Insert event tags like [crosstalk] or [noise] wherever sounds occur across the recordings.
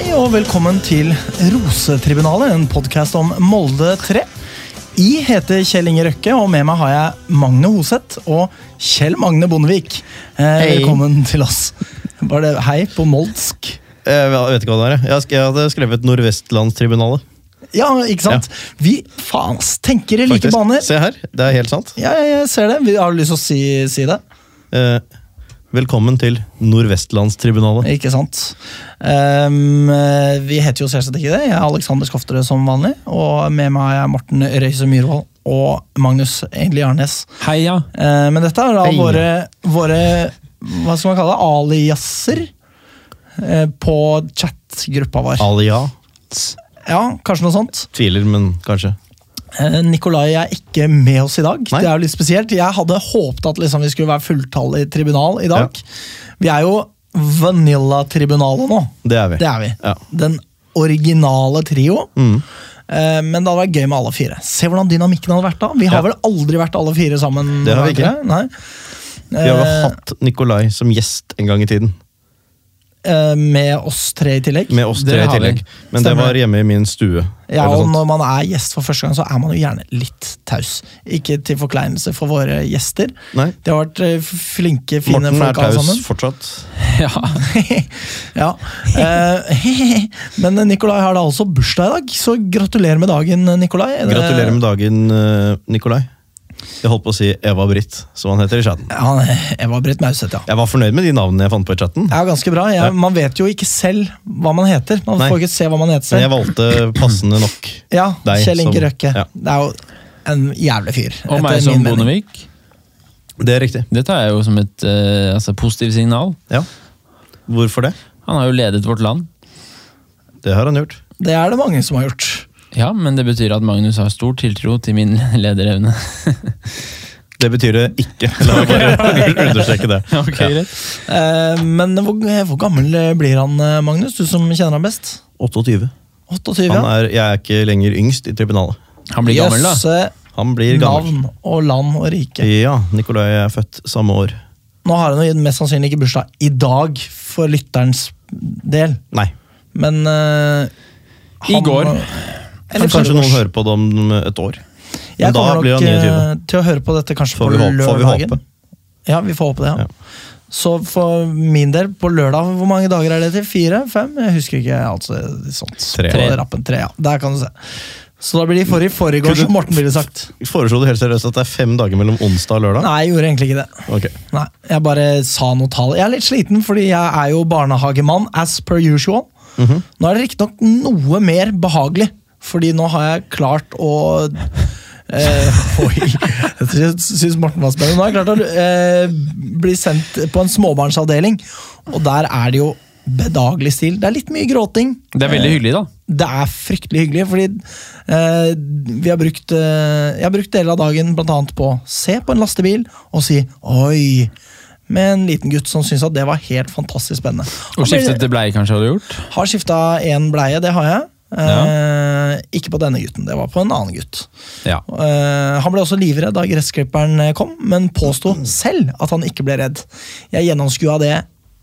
Hei og velkommen til Rosetribunalet, en podkast om Molde 3. Jeg heter Kjell Inge Røkke, og med meg har jeg Magne Hoseth og Kjell Magne Bondevik. Eh, Hei. velkommen til oss. Var det hei på moldsk? Jeg vet ikke hva det er. Jeg, hadde skrevet Nordvestlandstribunalet. Ja, ikke sant? Vi faen, tenker i like baner. Se her, det er helt sant. Ja, ja, jeg ser det. Vi- Har du lyst til å si, si det? Eh, velkommen til Nordvestlandstribunalet. Ikke sant? Ehm, eh, vi heter jo selvsagt ikke det. Jeg er Alexander Skofterød som vanlig. Og med meg er Morten Røise Myhrvold og Magnus Egentlig Arnes. Heia! Uh, men dette er da Heia. våre, våre Hva skal man kalle det? Aliaser eh, på chatgruppa vår. Alia. Ja, kanskje noe sånt. Tviler, men kanskje. Eh, Nikolai er ikke med oss i dag. Nei. Det er jo litt spesielt. Jeg hadde håpet at liksom vi skulle være fulltallig tribunal i dag. Vi er jo Vanilla-tribunalet nå. Det er vi. Det er vi. Ja. Den originale trio. Mm. Eh, Men det hadde vært gøy med alle fire. Se hvordan dynamikken hadde vært da. Vi har Ja. vel aldri vært alle fire sammen? Det har vi ikke. Nei. Vi har jo Eh, hatt Nikolai som gjest en gang i tiden. Eh, Med oss tre i tillegg. Med oss tre i tillegg. Men det var hjemme i min stue. Ja, og. Når man er gjest for første gang, så er man jo gjerne litt taus. Ikke til forkleinelse for våre gjester. Nei. Det har vært eh, flinke, fine Morten er folk alle taus fortsatt. [laughs] Ja. ja. Eh, [laughs] Men Nikolai har da altså bursdag i dag, så gratulerer med dagen, Nikolai. Gratulerer med dagen, Nikolai. Jeg holdt på å si Eva Britt, som han heter i chatten. Ja, Eva Britt Mauseth, ja. Jeg var fornøyd med de navnene jeg fant på i chatten. Ja, ganske bra. Jeg, Ja. Man vet jo ikke selv hva man heter. Man Nei. får ikke se hva man heter selv. Men jeg valgte passende nok. [clears throat] Ja, deg Kjell Inge som- Røkke. ja. Det er jo en jævlig fyr. Og meg som. Bondevik. Det er riktig. Det tar jeg jo som et uh, altså, positivt signal. Ja. Hvorfor det? Han har jo ledet vårt land. Det har han gjort. Det er det mange som har gjort. Ja, men det betyr at Magnus har stor tiltro til min [laughs] lederevne. Det betyr det ikke. La meg bare [laughs] understreke det. [laughs] ok, Ja. greit. Eh, men hvor, hvor gammel blir han, eh, Magnus? Du som kjenner ham best? 28. 28, Han ja. er, jeg er ikke lenger yngst i tribunalet. Han blir gammel, da. Han blir gammel. navn og land og rike. Ja, Nikolai er født samme år. Nå har han mest sannsynlig ikke bursdag i dag, for lytterens del. Nei. Men eh, I går. Eller Kanskje noen hører på det om et år. Jeg Men da kommer nok han 29. eh, til å høre på dette kanskje Får på vi håpe- vi lørdagen. håpe. Ja, vi får håpe det, ja. Ja. Så for min del, på lørdag, hvor mange dager er det til? Fire? Fem? Jeg husker ikke. altså sånt. Tre. På rappen, tre, ja. Der kan du se. Så da blir de forrige forrige Kunne- som Morten ville sagt. Foreslo du helt seriøst at det er fem dager mellom onsdag og lørdag? Nei, jeg gjorde egentlig ikke det. Okay. Nei, Jeg bare sa noe tall. Jeg er litt sliten, fordi jeg er jo barnehagemann as per usual. Mhm. Nå er det riktignok noe mer behagelig, fordi nå har jeg klart å eh, [laughs] Oi! Jeg syns Morten var spennende. Nå har jeg klart å eh, bli sendt på en småbarnsavdeling, og der er det jo bedagelig stil. Det er litt mye gråting. Det er veldig hyggelig, da. Det er fryktelig hyggelig, fordi eh, vi har brukt, eh, jeg har brukt deler av dagen blant annet på å se på en lastebil og si 'oi' med en liten gutt som syntes at det var helt fantastisk spennende. Og skiftet til bleie, kanskje, har du gjort? Har skifta én bleie, det har jeg. Eh, Ikke på denne gutten, det var på en annen gutt. Ja. Eh, han ble også livredd da gressklipperen eh, kom, men påsto selv at han ikke ble redd. Jeg gjennomskua det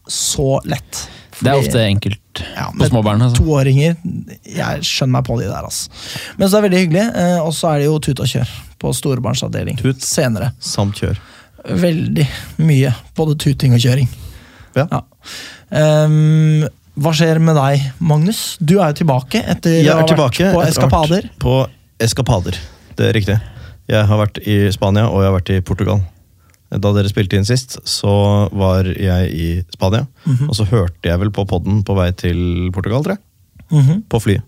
så lett. Det er ofte enkelt Ja, på småbarn. Altså. Toåringer, jeg skjønner meg på de der. Altså. Men så er det veldig hyggelig. eh, Og så er det jo tut og kjør på storebarnsavdeling Tut. senere. Samt kjør. Veldig mye. Både tuting og kjøring. Ja. Ehm, hva skjer med deg, Magnus? Du er jo tilbake etter å ha vært på eskapader. På eskapader, det er riktig. Jeg har vært i Spania og jeg har vært i Portugal. Da dere spilte inn sist, så var jeg i Spania. Mhm. Og så hørte jeg vel på podden på vei til Portugal, tror jeg. Mhm, På flyet.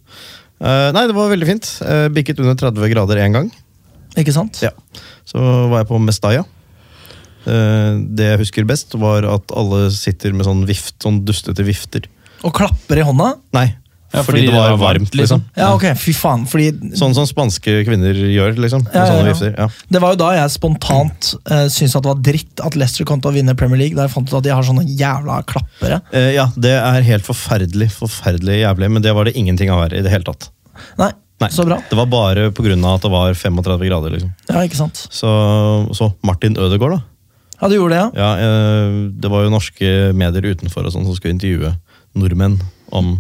Uh, nei, det var veldig fint. Uh, bikket under 30 grader én gang. Ikke sant? Ja. Så var jeg på Mestalla. Uh, det jeg husker best, var at alle sitter med sånn vift, sånn dustete vifter. Og klapper i hånda? Nei, Ja, fordi, det var varmt, liksom. Ja, ok, fy faen. Fordi Sånn som spanske kvinner gjør, liksom. Ja, ja, ja. vifter. Ja. Det var jo da jeg spontant uh, syntes at det var dritt at Leicester kom til å vinne Premier League. Da jeg fant ut at de har sånne jævla klappere. Uh, ja, det er helt forferdelig, forferdelig jævlig, men det var det ingenting av her i det hele tatt. Nei, Nei, så bra. Det var bare av at det var 35 grader, liksom. Ja, ikke sant. Så, så Martin Ødegaard, da. Ja, du gjorde det, ja? Ja, Uh, det var jo norske medier utenfor og sånn som skulle intervjue nordmenn om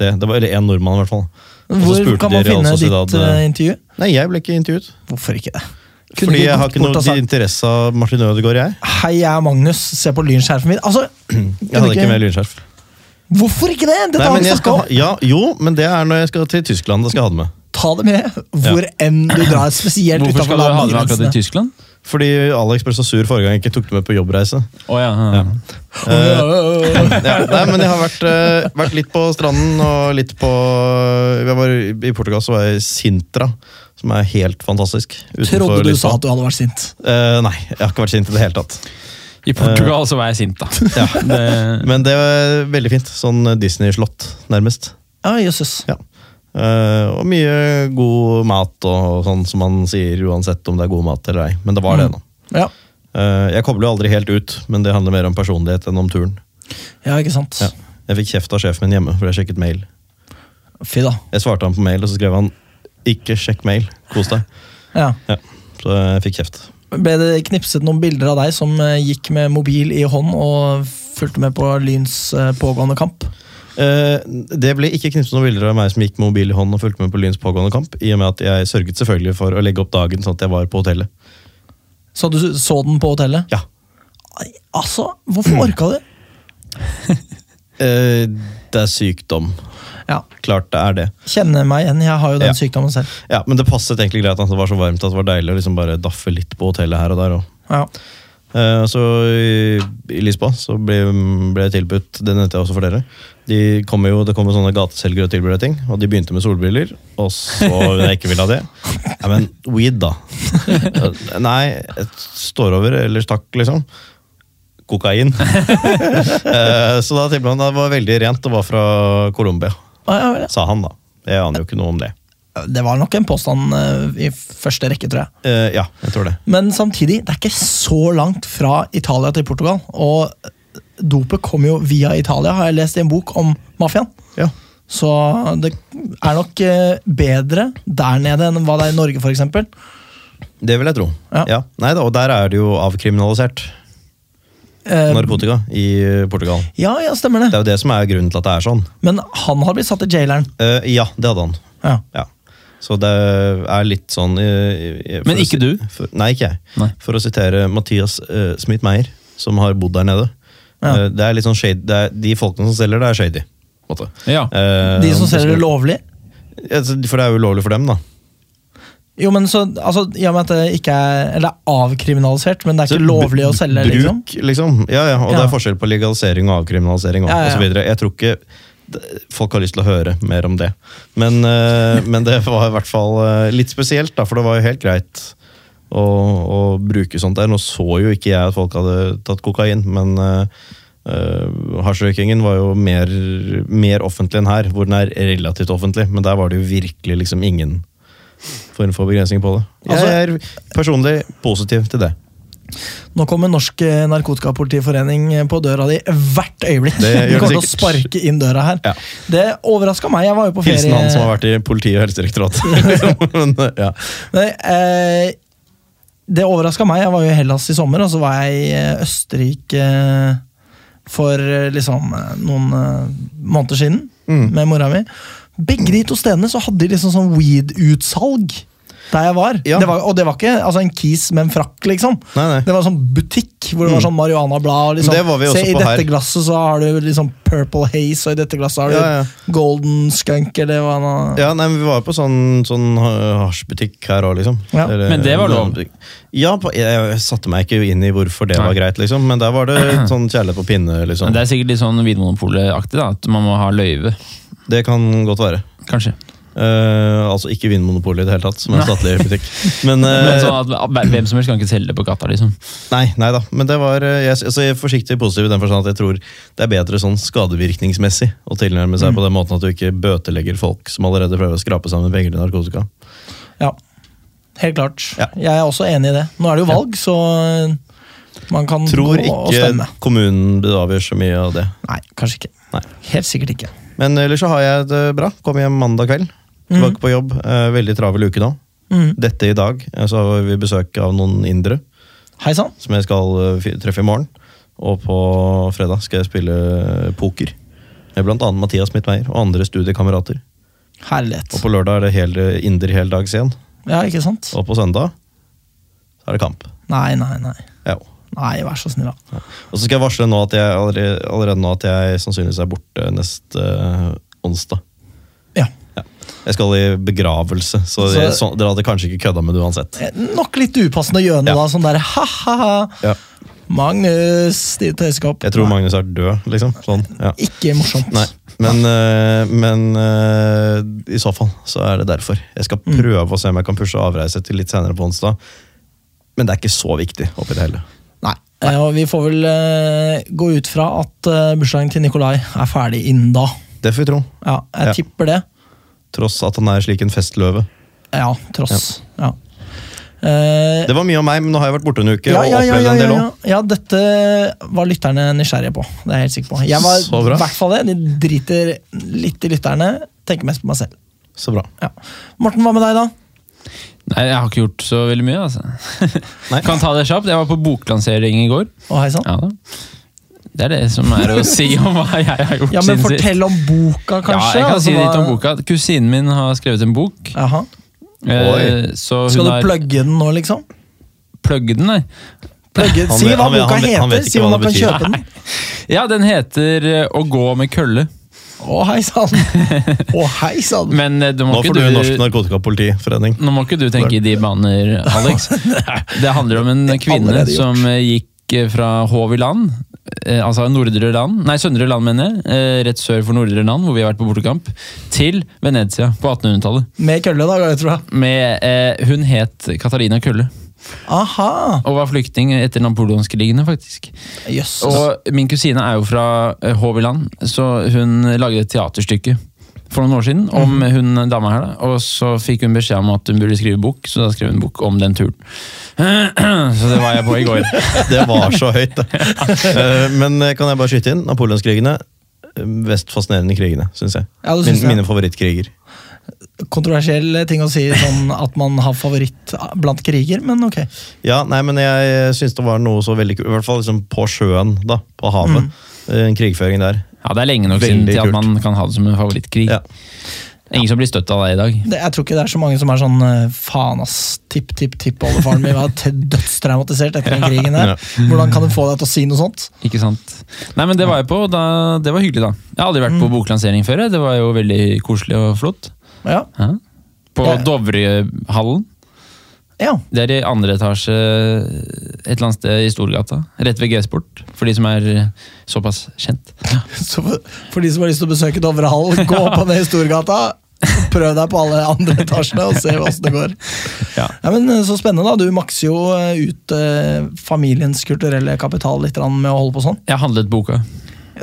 det. Det var eller én nordmann, i hvert fall. Hvor kan man Real finne ditt eh, intervju? Nei, jeg ble ikke intervjuet. Hvorfor ikke det? Kunne Fordi jeg har ikke noe sagt, interesse av Martin Ødegaard, jeg. Hei, jeg er Magnus, se på lynskjerfet mitt. Altså, [clears throat] Jeg hadde ikke med lynskjerf. Hvorfor ikke det? Dette Nei, har men skal, om. ja, jo, men det er når jeg skal til Tyskland. Da skal jeg ha det med. Ta det med hvor enn du drar, spesielt Hvorfor skal du ha det med akkurat i. Tyskland? Fordi Alex ble så sur forrige gang jeg ikke tok det med på jobbreise. Oh, ja. ja. Ja, nei, men jeg har vært, eh, vært litt på stranden og litt på jeg var, I Portugal så var jeg i Sintra, som er helt fantastisk. Trodde du Lisboa. sa at du hadde vært sint. Uh, nei, jeg har ikke vært sint i det hele tatt. I Portugal så var jeg sint, da. Ja. [laughs] Det, Men det var veldig fint. Sånn Disney-slott, nærmest. Ja, jøsses. Ja. Eh, og mye god mat og sånn som man sier, uansett om det er god mat eller ei. Men det var det, Mm. nå. Ja. Uh, jeg kobler jo aldri helt ut, men det handler mer om personlighet enn om turen. ja, ikke sant. Ja. Jeg fikk kjeft av sjefen min hjemme, for jeg sjekket mail. Fy da. Jeg svarte han på mail, og så skrev han 'ikke sjekk mail', kos deg. Ja. Ja. Så jeg fikk kjeft. Ble det knipset noen bilder av deg som eh, gikk med mobil i hånd og fulgte med på Lyns pågående kamp? Eh, det ble ikke knipset noen bilder av meg som gikk med mobil i hånd og fulgte med på Lyns pågående kamp, i og med at jeg sørget selvfølgelig for å legge opp dagen sånn at jeg var på hotellet. Så du så den på hotellet? Ja. Altså, hvorfor orka du? [laughs] Eh, det er sykdom. Ja, Klart det er det. Kjenner meg igjen, jeg har jo den Ja. sykdommen selv. Ja, Men det passet egentlig greit at det var så varmt at det var deilig å liksom bare daffe litt på hotellet her og der. Og. Ja. Eh, så i, Lisboa så ble, ble jeg tilbudt Det nevnte jeg også for dere. De kom jo, det kommer sånne gateselgere og tilbyr ting, og de begynte med solbriller. Og så jeg ikke ville ha det Nei, men weed, da. [laughs] Nei, står over, eller stakk, liksom. Kokain. [laughs] Eh, så da tilbød han det var veldig rent, og var fra Colombia, sa han da. Jeg aner jo ikke noe om det. Det var nok en påstand eh, i første rekke, tror jeg. Uh, ja, jeg tror det. Men samtidig, det er ikke så langt fra Italia til Portugal. Og dopet kom jo via Italia, har jeg lest i en bok om mafiaen. Ja. Så det er nok eh, bedre der nede enn hva det er i Norge, f.eks. Det vil jeg tro. Ja. Ja. Nei da, og der er det jo avkriminalisert Eh, narkotika i Portugal. ja, ja, stemmer Det det. er jo det som er grunnen til at det er sånn. Men han har blitt satt i jaileren. Uh, ja, det hadde han. Ja. Ja. Så det er litt sånn i- i- Men ikke du? For, nei, ikke jeg. Nei. For å sitere Mathias uh, Smith-Meyer, som har bodd der nede. Ja. Uh, det er litt sånn shady, er, De folkene som selger det, er shady. ja. Uh, De som selger det lovlig. Ja, For det er jo ulovlig for dem, da. Jo, men så, altså, og med at det ikke er Eller er avkriminalisert, men det er Så ikke lovlig å selge. Bruk, liksom. liksom. Ja, ja, og det er forskjell på legalisering og avkriminalisering. Og, Ja, ja, ja. og så videre. Jeg tror ikke folk har lyst til å høre mer om det. Men, eh, men det var i hvert fall eh, litt spesielt, da, for det var jo helt greit å, å bruke sånt der. Nå så jo ikke jeg at folk hadde tatt kokain, men uh, hasjrøykingen var jo mer, mer offentlig enn her, hvor den er relativt offentlig. Men der var det jo virkelig liksom ingen form for begrensning på det. Altså- jeg er personlig positiv til det. Nå kommer Norsk Narkotikapolitiforening på døra di hvert øyeblikk. Det [laughs] De kommer til å sparke inn døra her. Ja. Det overraska meg. Jeg var jo på ferie Hilsen han som har vært i politiet og Helsedirektoratet. [laughs] [laughs] Men, ja. Nei, eh, det overraska meg. Jeg var jo i Hellas i sommer, og så var jeg i eh, Østerrike eh, for eh, liksom noen måneder siden Mm. med mora mi. Begge de to stedene så hadde de liksom sånn weed-utsalg der jeg var. Ja. Det var. Og det var ikke altså, en kis med en frakk, liksom. Nei, nei. Det var en sånn butikk hvor det var sånn marihuanablad. Liksom. Det var vi også Se, i dette her. glasset så har du liksom Purple Haze, og i dette glasset har du Ja, ja. Golden Skunk, eller hva nå Ja, nei, men Vi var jo på sånn, sånn ha- hasjbutikk her òg, liksom. Ja. Eller- Men det var lov? Ja, på, jeg, jeg satte meg ikke inn i hvorfor det Nei. var greit, liksom. Men der var det [clears throat] sånn kjærlighet på pinne, liksom. Men det er sikkert litt sånn Vinmonopolet-aktig, da. At man må ha løyve. Det kan godt være. Kanskje. Eh, altså ikke Vinmonopolet i det hele tatt, som er en statlig butikk. [laughs] Men, uh, Men sånn at Hvem som helst kan ikke selge det på gata, liksom. nei, nei da. Men det var eh, jeg, altså, jeg er forsiktig positiv i den forstand at jeg tror det er bedre sånn skadevirkningsmessig å tilnærme seg på den måten at du ikke bøtelegger folk som allerede prøver å skrape sammen penger til narkotika. Ja, helt klart. Ja. Jeg er også enig i det. Nå er det jo valg, så man kan Tror gå og ikke stemme. kommunen avgjør så mye av det. Nei, kanskje ikke. Nei. Helt sikkert ikke. Men ellers så har jeg det bra. Kom hjem mandag kveld. Tilbake på jobb. Eh, veldig travel uke nå. Mm. Dette i dag. eh, Så har vi besøk av noen indere Heisann som jeg skal eh, treffe i morgen. Og på fredag skal jeg spille poker Med annet Mathias Midtmeier og andre studiekamerater. Herlighet. Og på lørdag er det hele, Inder heldags igjen. Ja, ikke sant? Og på søndag så er det kamp. Nei, nei, nei. Ja. Nei, vær så snill, da. Og så skal jeg varsle nå at jeg allerede, allerede nå at jeg sannsynligvis er borte neste uh, onsdag. Jeg skal i begravelse, så, Så- jeg, så dere hadde kanskje ikke kødda med det uansett. Eh, Nok litt upassende å gjøre noe Ja. da. Sånn der ha-ha-ha. Ja. Magnus, din tøysekopp. Jeg tror Nei, Magnus er død, liksom. Sånn, ja. Ikke morsomt. Nei, men, øh, men øh, i så fall så er det derfor. Jeg skal Mm. prøve å se om jeg kan pushe avreise til litt senere på onsdag. Men det er ikke så viktig oppi det hele. Nei. Eh, Og vi får vel eh, gå ut fra at eh, bursdagen til Nikolai er ferdig innen da. Det får vi tro. Ja, jeg Ja. tipper det. Tross at han er slik en festløve. Ja, tross. Ja. Uh, Det var mye om meg, men nå har jeg vært borte en uke ja, og ja, ja, ja, en del ja, ja. ja, dette var lytterne nysgjerrige på. Det er jeg helt sikker på. Jeg var i hvert fall det. De driter litt i lytterne. Tenker mest på meg selv. Så bra. Ja. Morten, hva med deg, da? Nei, jeg har ikke gjort så veldig mye, altså. Nei. [laughs] Kan ta det kjapt. Jeg var på boklansering i går. Å, hei sann. Ja da. Det er det som er å [laughs] si om hva jeg har gjort Ja, men fortell om boka, kanskje? Ja, jeg kan altså, si litt om boka. Kusinen min har skrevet en bok. Jaha. eh, Så hun Skal du har plugge den nå, liksom? plugge den, nei. Plugge, Han si hva han boka han heter. Si hva hvor man kan kjøpe den. Ja, den heter eh, Å gå med kølle. Å, hei sann! [laughs] Hei sann! Men eh, du må Nå får du du Norsk Narkotikapolitiforening. Nå må ikke du tenke i de baner, [laughs] Alex. Det handler om en kvinne som eh, gikk eh, fra Håv i land, eh, altså Nordre land, nei Søndre land, mener jeg, eh, rett sør for Nordre land, hvor vi har vært på bortekamp, til Venezia på 1800-tallet. Med kølle, da, jeg tror jeg. Med, eh, hun het Katarina Kølle, Aha! og var flyktning etter napoleonskrigene, faktisk. Yes. Og min kusine er jo fra eh, Hov i land, så hun lagde et teaterstykke for noen år siden om mm. hun dama her. da, Og så fikk hun beskjed om at hun burde skrive bok, så da skrev hun bok om den turen. [clears throat] Så det var jeg på i går. [laughs] Det var så høyt, det. Eh, Men eh, kan jeg bare skyte inn? Napoleonskrigene. Vest Mest fascinerende krigene, syns jeg. Ja, Min, jeg. mine favorittkriger. Kontroversiell ting å si sånn at man har favoritt blant kriger, men ok. Ja, nei, men jeg syns det var noe så veldig kult. I hvert fall liksom på sjøen, da. På havet. Mm. Eh, En krigføring der. Ja, Det er lenge nok siden til at man kan ha det som en favorittkrig. Ja. Ingen som blir støtt av deg i dag. Det, jeg tror ikke det er så mange som er sånn eh, faen ass, tipp-tipp-tipp-oldefaren min var [laughs] dødstraumatisert etter den krigen der. Ja. Hvordan kan du få deg til å si noe sånt? Ikke sant? Nei, men Det var jeg på, da, det var hyggelig, da. Jeg har aldri vært Mm. på boklansering før. Det var jo veldig koselig og flott. Ja. Ja. På Ja. Dovrehallen. Ja. Det er i andre etasje et eller annet sted i Storgata. Rett ved G-sport, for de som er såpass kjent. Så for, de som har lyst til å besøke Dovrehallen, gå på ned i Storgata. Prøv deg på alle andre etasjene og se åssen det går. Ja. Ja, men eh, Så spennende. da, Du makser jo eh, ut eh, familiens kulturelle kapital litt med å holde på sånn. Jeg handlet boka.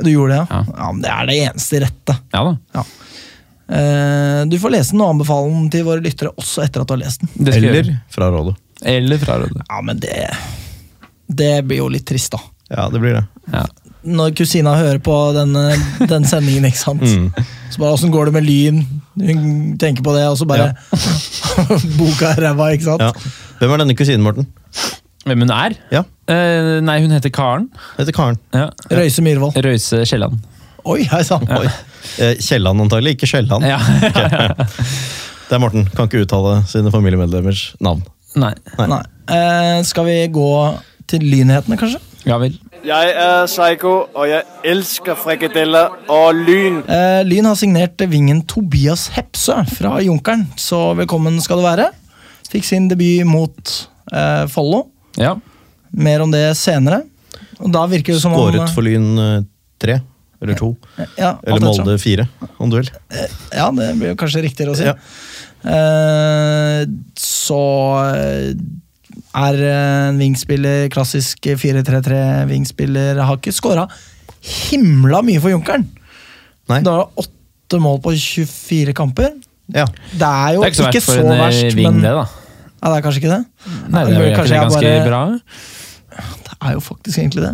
Du gjorde det, ja? Ja. ja men det er det eneste rette. Ja da. Eh, du får lese den og anbefale den til våre lyttere også etter at du har lest den. Eller fra rådet. Ja, men det Det blir jo litt trist, da. Ja, det blir det. Ja. Når kusina hører på den, eh, den sendingen, ikke sant. Mm. Så bare åssen går det med Lyn? Hun tenker på det, og så bare [laughs] Boka er ræva, ikke sant? Ja. Hvem er denne kusinen, Morten? Hvem hun er? Ja, Eh, nei, hun heter Karen. heter Karen. Ja. Røyse Myhrvold. Røyse Kielland. Oi, hei sann! Eh, Kielland antagelig, ikke Kielland. Ja. Det er Morten. Kan ikke uttale sine familiemedlemmers navn. nei. Nei. Eh, skal vi gå til lynhetene, kanskje? Ja vel. Jeg er Psycho, og jeg elsker frikadeller og lyn. Eh, Lyn har signert vingen Tobias Hepsø fra Junkeren, så velkommen skal du være. Fikk sin debut mot eh, Follo. Ja. Mer om det senere. Og da virker det som om Skåret for Lyn eh, tre. Eller to. ja, Eller. Molde fire, om du vil. Ja, det blir jo kanskje riktigere å si. Ja. Uh, så eh, er en vingspiller, klassisk 4-3-3-vingspiller, har ikke skåra himla mye for Junkeren. Nei? Det var åtte mål på 24 kamper. Ja. Det er jo Det er ikke så verst for så eh, verst, ving, men det, da. ja, det er kanskje ikke det? Nei, det er jo Kanskje egentlig jeg ganske bare- bra. Det er jo faktisk egentlig det.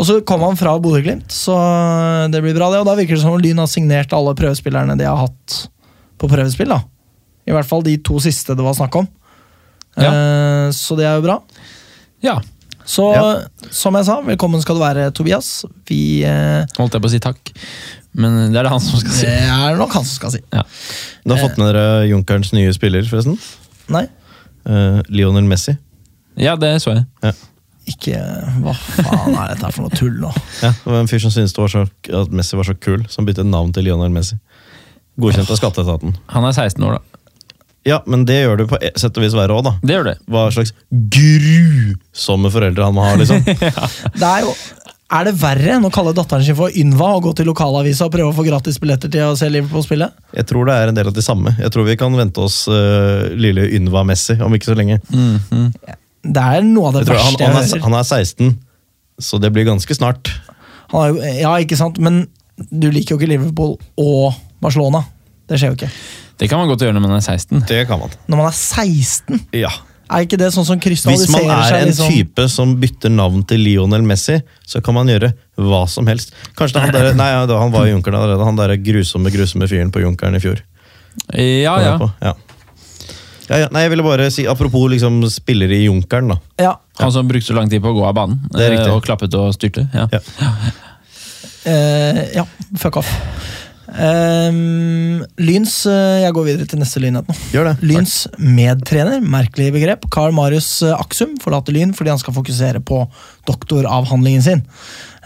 Og så kom han fra Bodø-Glimt, så det blir bra, det. Og da virker det som om Lyn har signert alle prøvespillerne de har hatt på prøvespill. da. I hvert fall de to siste det var snakk om. Eh, så det er jo bra. Ja, Så Ja. som jeg sa, velkommen skal du være, Tobias. Vi eh, holdt jeg på å si takk. Men det er det han som skal si. Det er nok han som skal si. Ja. Du har fått med dere Junkerens nye spiller, forresten? Nei, Eh, Lionel Messi. ja, det så jeg. Ikke Hva faen er dette her for noe tull nå? Ja, det var en fyr som syntes det var så, at Messi var så kul, som byttet navn til Lionel Messi. Godkjent av skatteetaten. Han er 16 år, da. Ja, men det gjør det på et sett og vis verre òg, da. Det gjør det. Hva slags grusomme foreldre han må ha, liksom. [laughs] Det er jo er det verre enn å kalle datteren sin for Ynva og gå til lokalavisa og prøve å få gratis billetter til å se Liverpool spille? Jeg tror det er en del av de samme. Jeg tror vi kan vente oss uh, lille Ynva Messi om ikke så lenge. Det er noe av det Jeg verste han, han, er, hører. han er 16, så det blir ganske snart. Han er ja, ikke sant, men du liker jo ikke Liverpool og Barcelona. Det skjer jo ikke. Det kan man godt gjøre når man er 16. Det kan man. Når man er 16, Ja. er ikke det sånn som Hvis man er seg? en liksom? type som bytter navn til Lionel Messi, så kan man gjøre hva som helst. Kanskje det er han der, nei, ja, da- han var i Junkeren allerede. Han der grusomme grusomme fyren på Junkeren i fjor. Ja, ja. Ja. Ja, ja. Nei, jeg ville bare si, Apropos liksom spillere i Junkeren. da. Ja, Han som brukte så lang tid på å gå av banen. Det er riktig. eh, Og klappet og styrte. Ja. Ja. eh, ja fuck off. Um, Lyns eh, Jeg går videre til neste lynhet nå. Gjør det. Lyns medtrener, merkelig begrep, Carl Marius Aksum forlater Lyn fordi han skal fokusere på doktoravhandlingen sin.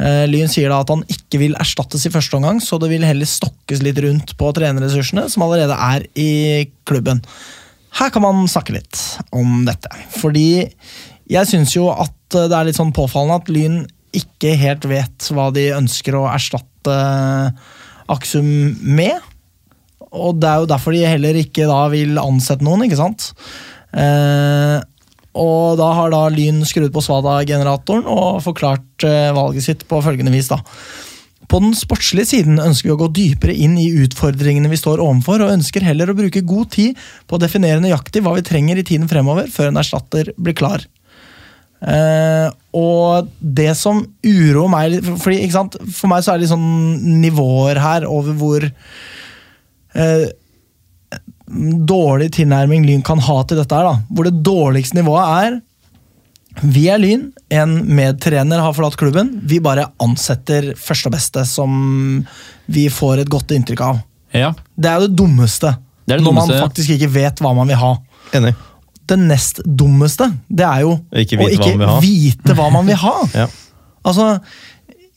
Uh, Lyn sier da at han ikke vil erstattes i første omgang, så det vil heller stokkes litt rundt på trenerressursene som allerede er i klubben. Her kan man snakke litt om dette, fordi jeg syns jo at det er litt sånn påfallende at Lyn ikke helt vet hva de ønsker å erstatte Aksum med. Og det er jo derfor de heller ikke da vil ansette noen, ikke sant? Eh, og da har da Lyn skrudd på Svada-generatoren og forklart eh, valget sitt på følgende vis, da. På den sportslige siden ønsker vi å gå dypere inn i utfordringene vi står overfor, og ønsker heller å bruke god tid på å definere nøyaktig hva vi trenger i tiden fremover, før en erstatter blir klar. Eh, og det som uroer meg fordi? For meg så er det litt sånn nivåer her over hvor eh, dårlig tilnærming Lyn kan ha til dette. her. Hvor det dårligste nivået er Vi er Lyn, en medtrener har forlatt klubben. Vi bare ansetter første og beste som vi får et godt inntrykk av. Ja. Det er jo det dummeste. Det er det når dummeste, man faktisk ikke vet hva man vil ha. Enig. Det nest dummeste, det er jo Ikke å ikke hva vite hva man vil ha. [laughs] Ja. Altså,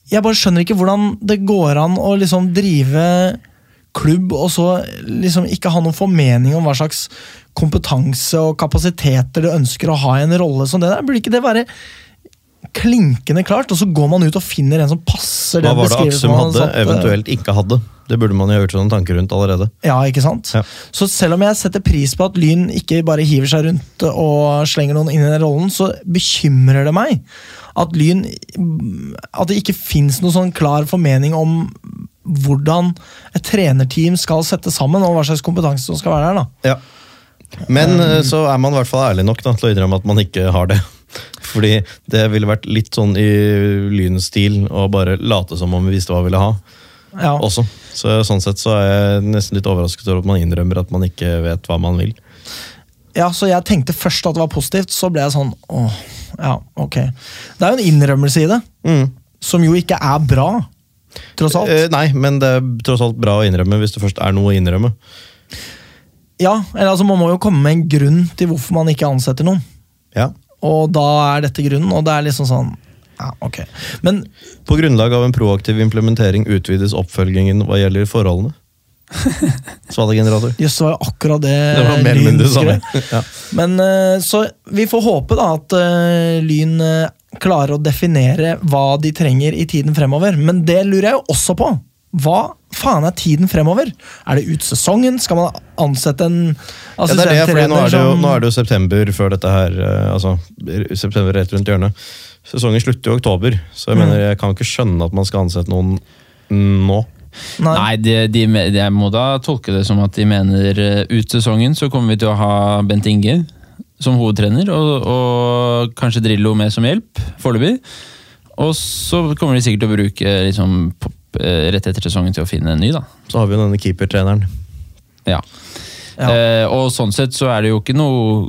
jeg bare skjønner ikke hvordan det går an å liksom drive klubb og så liksom ikke ha noen formening om hva slags kompetanse og kapasiteter du ønsker å ha i en rolle som det der. Burde ikke det være klinkende klart, og så går man ut og finner en som passer Hva var det Aksum hadde, satt, eventuelt ikke hadde? Det burde man jo ha gjort sånne tanker rundt allerede. Ja, ikke sant? Ja. Så selv om jeg setter pris på at Lyn ikke bare hiver seg rundt og slenger noen inn i den rollen, så bekymrer det meg at Lyn At det ikke fins noen sånn klar formening om hvordan et trenerteam skal sette sammen, og hva slags kompetanse som skal være der. da. Ja. Men um, så er man i hvert fall ærlig nok da, til å innrømme at man ikke har det. [laughs] Fordi det ville vært litt sånn i Lyns stil å bare late som om vi visste hva vi ville ha. Ja. også. Så Sånn sett så er jeg nesten litt overrasket over at man innrømmer at man ikke vet hva man vil. ja, Så jeg tenkte først at det var positivt, så ble jeg sånn åh, ja, ok. Det er jo en innrømmelse i det, Mm. som jo ikke er bra, tross alt. Eh, nei, men det er tross alt bra å innrømme hvis det først er noe å innrømme. Ja, eller altså Man må jo komme med en grunn til hvorfor man ikke ansetter noen. Ja. Og da er dette grunnen, og det er liksom sånn Ja, ok. Men På grunnlag av en proaktiv implementering utvides oppfølgingen hva gjelder forholdene. [laughs] Svalegenerator. jøss, det var jo akkurat det, Det var mer Lyn skrev. Ja. Men eh, Så vi får håpe da at eh, Lyn eh, klarer å definere hva de trenger i tiden fremover. Men det lurer jeg jo også på. Hva faen er tiden fremover? Er det ut sesongen? Skal man ansette en Ja, det er det, fordi nå nå er det jo september før dette her eh, Altså, september rett rundt hjørnet. Sesongen slutter jo i oktober, så jeg Mm. mener jeg kan ikke skjønne at man skal ansette noen nå. Nei. Nei, de, de, jeg må da tolke det som at de mener eh, ut sesongen så kommer vi til å ha Bent Inge som hovedtrener, og, og kanskje Drillo med som hjelp, foreløpig. Og så kommer de sikkert til å bruke liksom, pop, eh, rett etter sesongen til å finne en ny, da. Så har vi jo denne keepertreneren. Ja. Ja. Eh, og sånn sett så er det jo ikke noe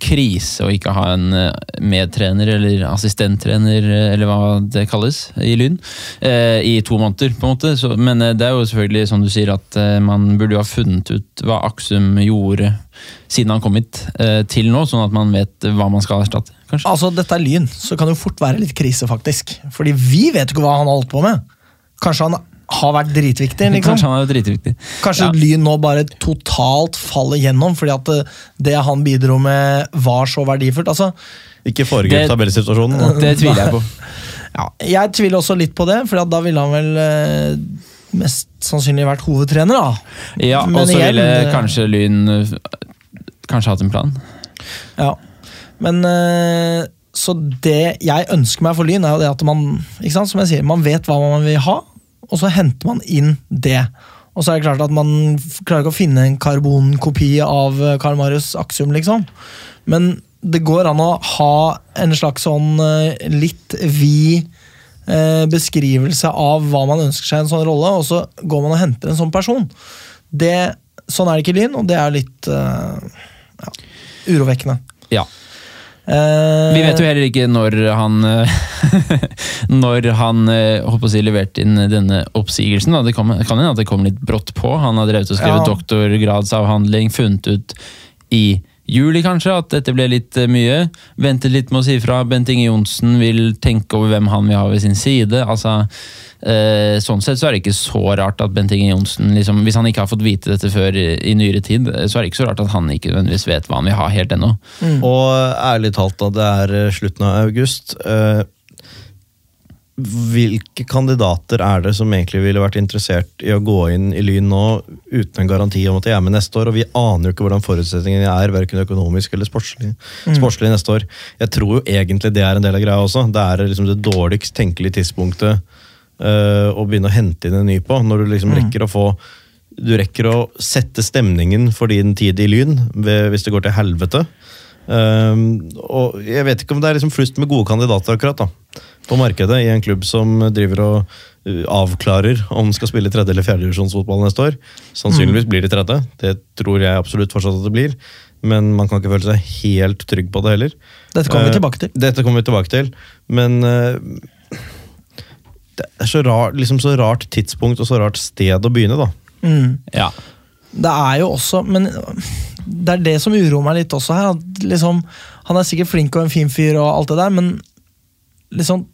krise å ikke ha en eh, medtrener eller assistenttrener, eh, eller hva det kalles, i Lyn, eh, i to måneder. på en måte. Så, men det er jo selvfølgelig som du sier at man burde jo ha funnet ut hva Aksum gjorde siden han kom hit til nå, sånn at man vet hva man skal erstatte. kanskje. Altså, dette er Lyn, så kan det jo fort være litt krise, faktisk. Fordi vi vet ikke hva han holdt på med. Kanskje han har vært dritviktig, liksom. Kanskje han er dritviktig. Kanskje Ja. Lyn nå bare totalt faller gjennom fordi at det, det han bidro med, var så verdifullt. Altså, Ikke foregrip tabellsituasjonen. Det, Det tviler jeg på. [laughs] ja, jeg tviler også litt på det, for da ville han vel eh, mest sannsynlig vært hovedtrener. da. Ja, Og så ville kanskje Lyn eh, kanskje hatt en plan. Ja. Men eh, Så det jeg ønsker meg for Lyn, er jo det at man ikke sant, som jeg sier, man vet hva man vil ha, og så henter man inn det. Og så er det klart at man klarer ikke å finne en karbonkopi av eh, Karl Marius Aksum, liksom. Men det går an å ha en slags sånn eh, litt vid eh, beskrivelse av hva man ønsker seg i en sånn rolle, og så går man og henter en sånn person. Det, sånn er det ikke i Lyn, og det er litt ja, urovekkende. Ja. Eh, Vi vet jo heller ikke når han eh, [laughs] Når han håper å si, leverte inn denne oppsigelsen. Da. Det kan kan hende at det kom litt brått på. Han har drevet og skrevet Ja. doktorgradsavhandling, funnet ut i juli kanskje at dette ble litt eh, mye. Ventet litt med å si fra. Bent Inge Johnsen vil tenke over hvem han vil ha ved sin side. altså eh, Sånn sett så er det ikke så rart at Bent Inge Johnsen, liksom, hvis han ikke har fått vite dette før i, i nyere tid, eh, så er det ikke så rart at han ikke nødvendigvis vet hva han vil ha helt ennå. Og ærlig talt, da, det er slutten av august. Eh, hvilke kandidater er det som egentlig ville vært interessert i å gå inn i Lyn nå uten en garanti om at de er med neste år? Og vi aner jo ikke hvordan forutsetningene er, verken økonomisk eller sportslig, sportslig neste år. Jeg tror jo egentlig det er en del av greia også. Det er liksom det dårligst tenkelige tidspunktet uh, å begynne å hente inn en ny på. Når du liksom rekker å få du rekker å sette stemningen for din tid i Lyn ved, hvis det går til helvete. Um, og jeg vet ikke om det er liksom flust med gode kandidater akkurat da, på markedet i en klubb som driver og uh, avklarer om den skal spille tredje- eller fjerdedivisjonsfotball neste år. Sannsynligvis blir det tredje. Det tror jeg absolutt fortsatt at det blir. Men man kan ikke føle seg helt trygg på det heller. Dette kommer vi Eh, tilbake til. Dette kommer vi tilbake til, men eh, det er så rart, liksom så rart tidspunkt og så rart sted å begynne, da. Mm. Ja. Det er jo også Men det er det som uroer meg litt også her. At liksom, han er sikkert flink og en fin fyr, og alt det der, men liksom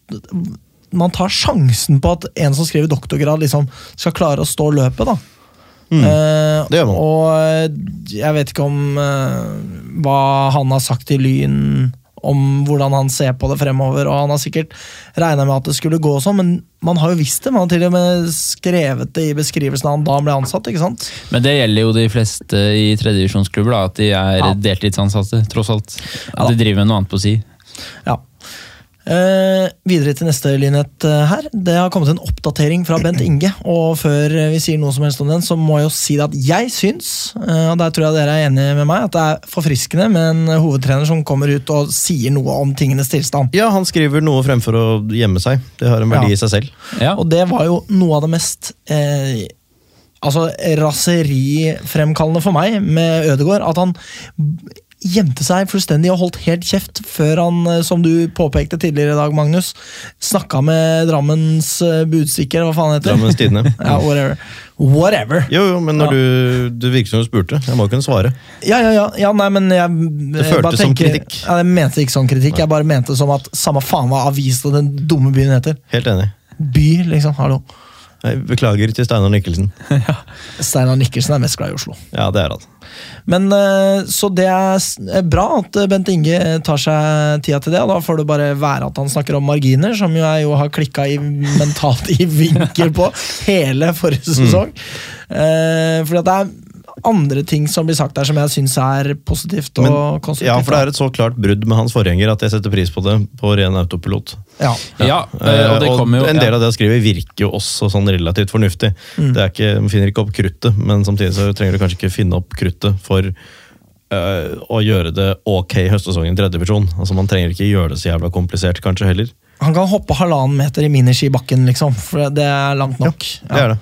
Man tar sjansen på at en som skriver doktorgrad, liksom skal klare å stå løpet. da Eh, Mm. det gjør man. Og eh, jeg vet ikke om eh, hva han har sagt til Lyn om hvordan han ser på det fremover, og han har sikkert regna med at det skulle gå sånn, men man har jo visst det. Man har til og med skrevet det i beskrivelsen av han da han ble ansatt. ikke sant? Men det gjelder jo de fleste i tredjedivisjonsklubber, at de er Ja. deltidsansatte, tross alt. At ja, de driver med noe annet på si. Ja. Eh, videre til neste lynhet eh, her. Det har kommet en oppdatering fra Bent Inge. Og før eh, vi sier noe som helst om den, så må jeg jo si at jeg syns, eh, og der tror jeg dere er enige med meg, at det er forfriskende med en hovedtrener som kommer ut og sier noe om tingenes tilstand. Ja, han skriver noe fremfor å gjemme seg. Det har en verdi Ja. i seg selv. Ja. Og det var jo noe av det mest eh, altså raserifremkallende for meg med Ødegaard. At han gjemte seg fullstendig og holdt helt kjeft før han, eh, som du påpekte tidligere i dag, Magnus, snakka med Drammens eh, Budstikker, hva faen heter det? Drammens Tidende. [laughs] Ja, whatever. Whatever. Jo, jo, men når Ja. du, du virker som du spurte. Jeg må kunne svare. Ja, ja, ja, ja nei, men jeg, det føltes som kritikk. Ja, jeg mente ikke sånn kritikk, jeg bare mente som at samme faen hva avisen og den dumme byen heter. Helt enig. By, liksom. Hallo. Beklager til Steinar Nikkelsen. [laughs] Steinar Nikkelsen er mest glad i Oslo. Ja, det er han. Men eh, Så det er bra at eh, Bent Inge tar seg tida til det. og Da får det bare være at han snakker om marginer, som jo jeg jo har klikka i, mentalt i vinkel på [laughs] hele forrige sesong. Mm. fordi at det er andre ting som blir sagt der som jeg syns er positivt og Men- konstruktivt. Ja, for det er et så klart brudd med hans forgjenger at jeg setter pris på det på ren autopilot. Ja. Ja, ja og det og kommer jo en del av det han skriver, virker jo også sånn relativt fornuftig. Mm. Det er ikke, Man finner ikke opp kruttet, men samtidig så trenger du kanskje ikke finne opp kruttet for øh, å gjøre det ok høstsesong i tredjevisjon. Altså, man trenger ikke gjøre det så jævla komplisert, kanskje heller. Han kan hoppe halvannen meter i miniski i bakken, liksom. For det er langt nok. Det er det.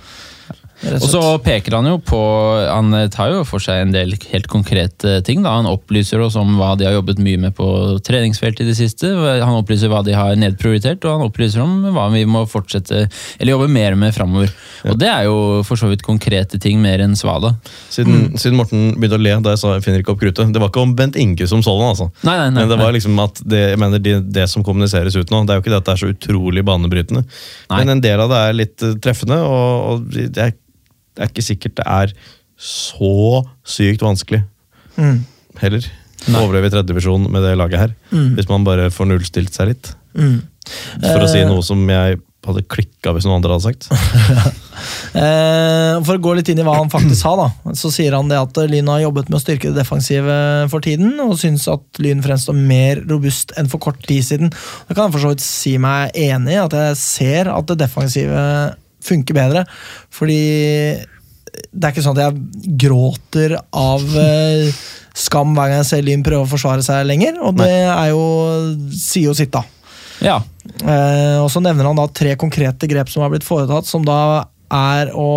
Og så peker han jo på Han tar jo for seg en del helt konkrete ting. da Han opplyser oss om hva de har jobbet mye med på treningsfeltet i det siste. Han opplyser hva de har nedprioritert, og han opplyser om hva vi må fortsette Eller jobbe mer med framover. Og det er jo for så vidt konkrete ting mer enn svada. Siden, siden Morten begynte å le da jeg sa jeg finner ikke opp kruttet. Det var ikke om Bent Inge som sådan, altså. Nei, nei, nei, Men det var liksom at det, jeg mener, det, det som kommuniseres ut nå, det er jo ikke det at det er så utrolig banebrytende. Nei. Men en del av det er litt eh, treffende, og, og jeg det er ikke sikkert det er så sykt vanskelig Mm. heller. å Overleve i tredjedivisjon med det laget her. Hvis man bare får nullstilt seg litt. Mm. For å si Eh. noe som jeg hadde klikka hvis noen andre hadde sagt. [laughs] Eh, for å gå litt inn i hva han faktisk sa, da, så sier han det at Lyn har jobbet med å styrke det defensive for tiden, og syns at Lyn fremstår mer robust enn for kort tid siden. Da kan jeg for så vidt si meg enig i, at jeg ser at det defensive funker bedre. Fordi det er ikke sånn at jeg gråter av eh, skam hver gang jeg ser Lyn prøve å forsvare seg lenger, og det er jo, sier jo sitt, da. Ja. Eh, og så nevner han da tre konkrete grep som har blitt foretatt, som da er å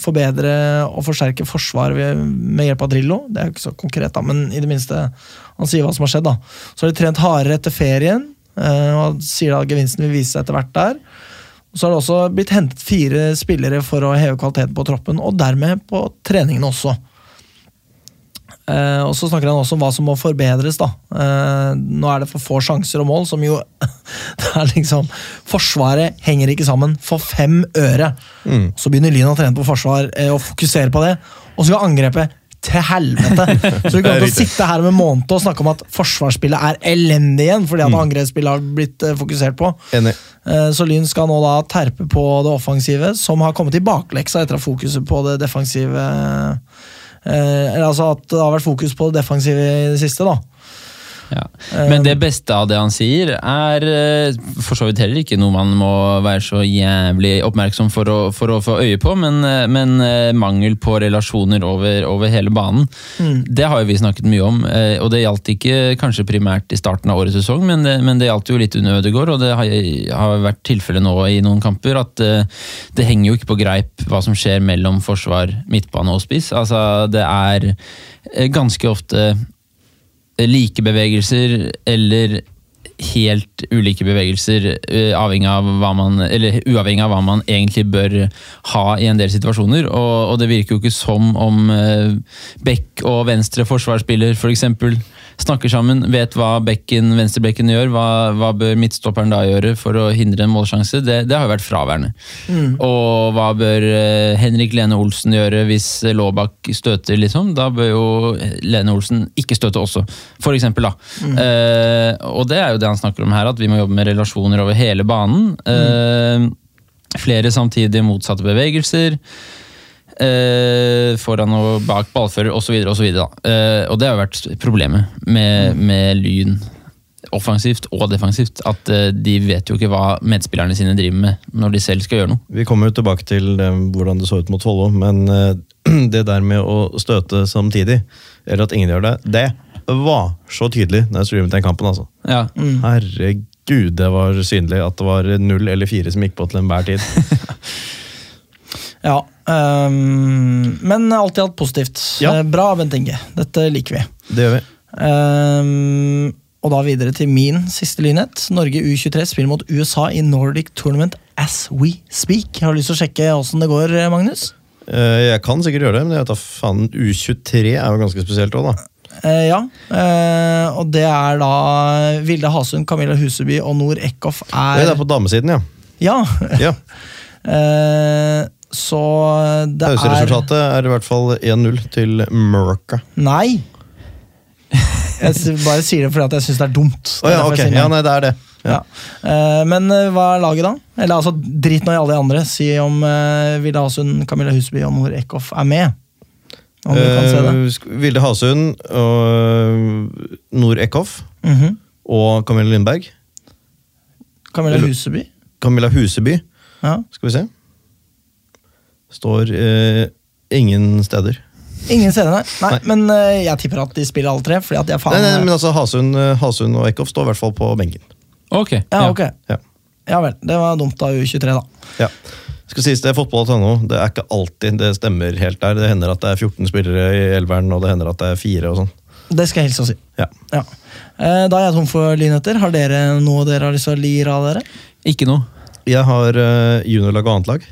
forbedre og forsterke forsvaret med hjelp av Drillo. Det er jo ikke så konkret, da, men i det minste han sier hva som har skjedd. da. Så har de trent hardere etter ferien, eh, og han sier da gevinsten vil vise seg etter hvert der. Så har det også blitt hentet fire spillere for å heve kvaliteten på troppen, og dermed på treningene også. Eh, og så snakker han også om hva som må forbedres. da. Eh, nå er det for få sjanser og mål, som jo [laughs] det er liksom Forsvaret henger ikke sammen for fem øre. Så begynner Lyn å trene på forsvar eh, og fokusere på det, og så skal angrepet til helvete! [laughs] Så vi kan ikke sitte her om en måned og snakke om at forsvarsspillet er elendig igjen, fordi at angrepsspillet har blitt eh, fokusert på. Enig. Eh, Så Lyn skal nå da terpe på det offensive, som har kommet i bakleksa etter at fokuset på det defensive eh, Eller altså at det har vært fokus på det defensive i det siste, da. Ja. Men det beste av det han sier, er eh, for så vidt heller ikke noe man må være så jævlig oppmerksom for å, for å få øye på, men, eh, men eh, mangel på relasjoner over, over hele banen. Det har jo vi snakket mye om, og det gjaldt ikke kanskje primært i starten av årets sesong, men det, men det gjaldt jo litt under Ødegaard, og det har, har vært tilfellet nå i noen kamper, at det henger jo ikke på greip hva som skjer mellom forsvar, midtbane og spiss. Altså, det er ganske ofte like bevegelser eller helt ulike bevegelser, eh, avhengig av hva man, eller uavhengig av hva man egentlig bør ha i en del situasjoner. Og, og det virker jo ikke som om eh, Beck og venstre forsvarsspiller f.eks. snakker sammen, vet hva bekken, venstrebekken gjør, hva, hva bør midtstopperen da gjøre for å hindre en målsjanse. Det, det har jo vært fraværende. Og hva bør eh, Henrik Lene Olsen gjøre hvis Laabak støter, liksom? Da bør jo Lene Olsen ikke støte også, for eksempel. Da. Eh, og det er jo det han snakker om her, at vi må jobbe med relasjoner over hele banen. Eh, flere samtidige motsatte bevegelser. Eh, foran og bak ballfører osv. Og, så videre, da. eh, og det har jo vært problemet med, med Lyn offensivt og defensivt. At eh, de vet jo ikke hva medspillerne sine driver med når de selv skal gjøre noe. Vi kommer jo tilbake til eh, hvordan det så ut mot Follo, men eh, [clears throat] det der med å støte samtidig, eller at ingen gjør det, det var så tydelig når jeg streamet den kampen. altså. Ja. Herregud, det var synlig at det var null eller fire som gikk på til enhver tid. [laughs] Ja, um, Men alt i alt positivt. Ja. Eh, Bra, Bent Inge. Dette liker vi. Det gjør vi. Um, og da videre til min siste lynhet. Norge U23 spiller mot USA i Nordic Tournament as we speak. Har du lyst til å sjekke åssen det går, Magnus? Eh, Jeg kan sikkert gjøre det, men jeg vet da faen, U23 er jo ganske spesielt òg, da. Eh, ja, eh, og det er da Vilde Hasund, Camilla Huseby og Nor Eckhoff Det er er på damesiden, ja. Ja, ja. [laughs] eh, så det er Pauseresultatet er i hvert fall 1-0 til Murka. Nei! [laughs] Jeg bare sier det fordi jeg syns det er dumt. Det er oh, ja, okay. Ja, nei. det er det. Ja. Ja. men eh, hva er laget, da? Eller altså, Drit nå i alle de andre. Si om uh, Vilde Hasund, Camilla Huseby og Nor Eckhoff er med. Om du kan se det. Eh, Vilde Hasund og eh, Nor Eckhoff Mhm. og Camilla Lindberg. Camilla Huseby. Camilla Huseby, Ja. skal vi se. Står eh, ingen steder. Ingen steder, nei. nei. Nei. Men eh, jeg tipper at de spiller alle tre. Fordi at de er faen Nei, nei, men altså Hasund, eh, Hasund og Eckhoff står i hvert fall på benken. Ok. Ja, ok. Ja. Ja vel. Det var dumt av U23, da. Ja. Skal sies det, fotball.no, det er ikke alltid det stemmer helt der. Det hender at det er 14 spillere i elveren, og det hender at det er fire og sånn. Det skal jeg hilse og si. Ja. Ja. Eh, Da er jeg tom for lynheter. Har dere noe dere har lyst til å lire av dere? Ikke noe. Jeg har uh, juniorlag og annetlag.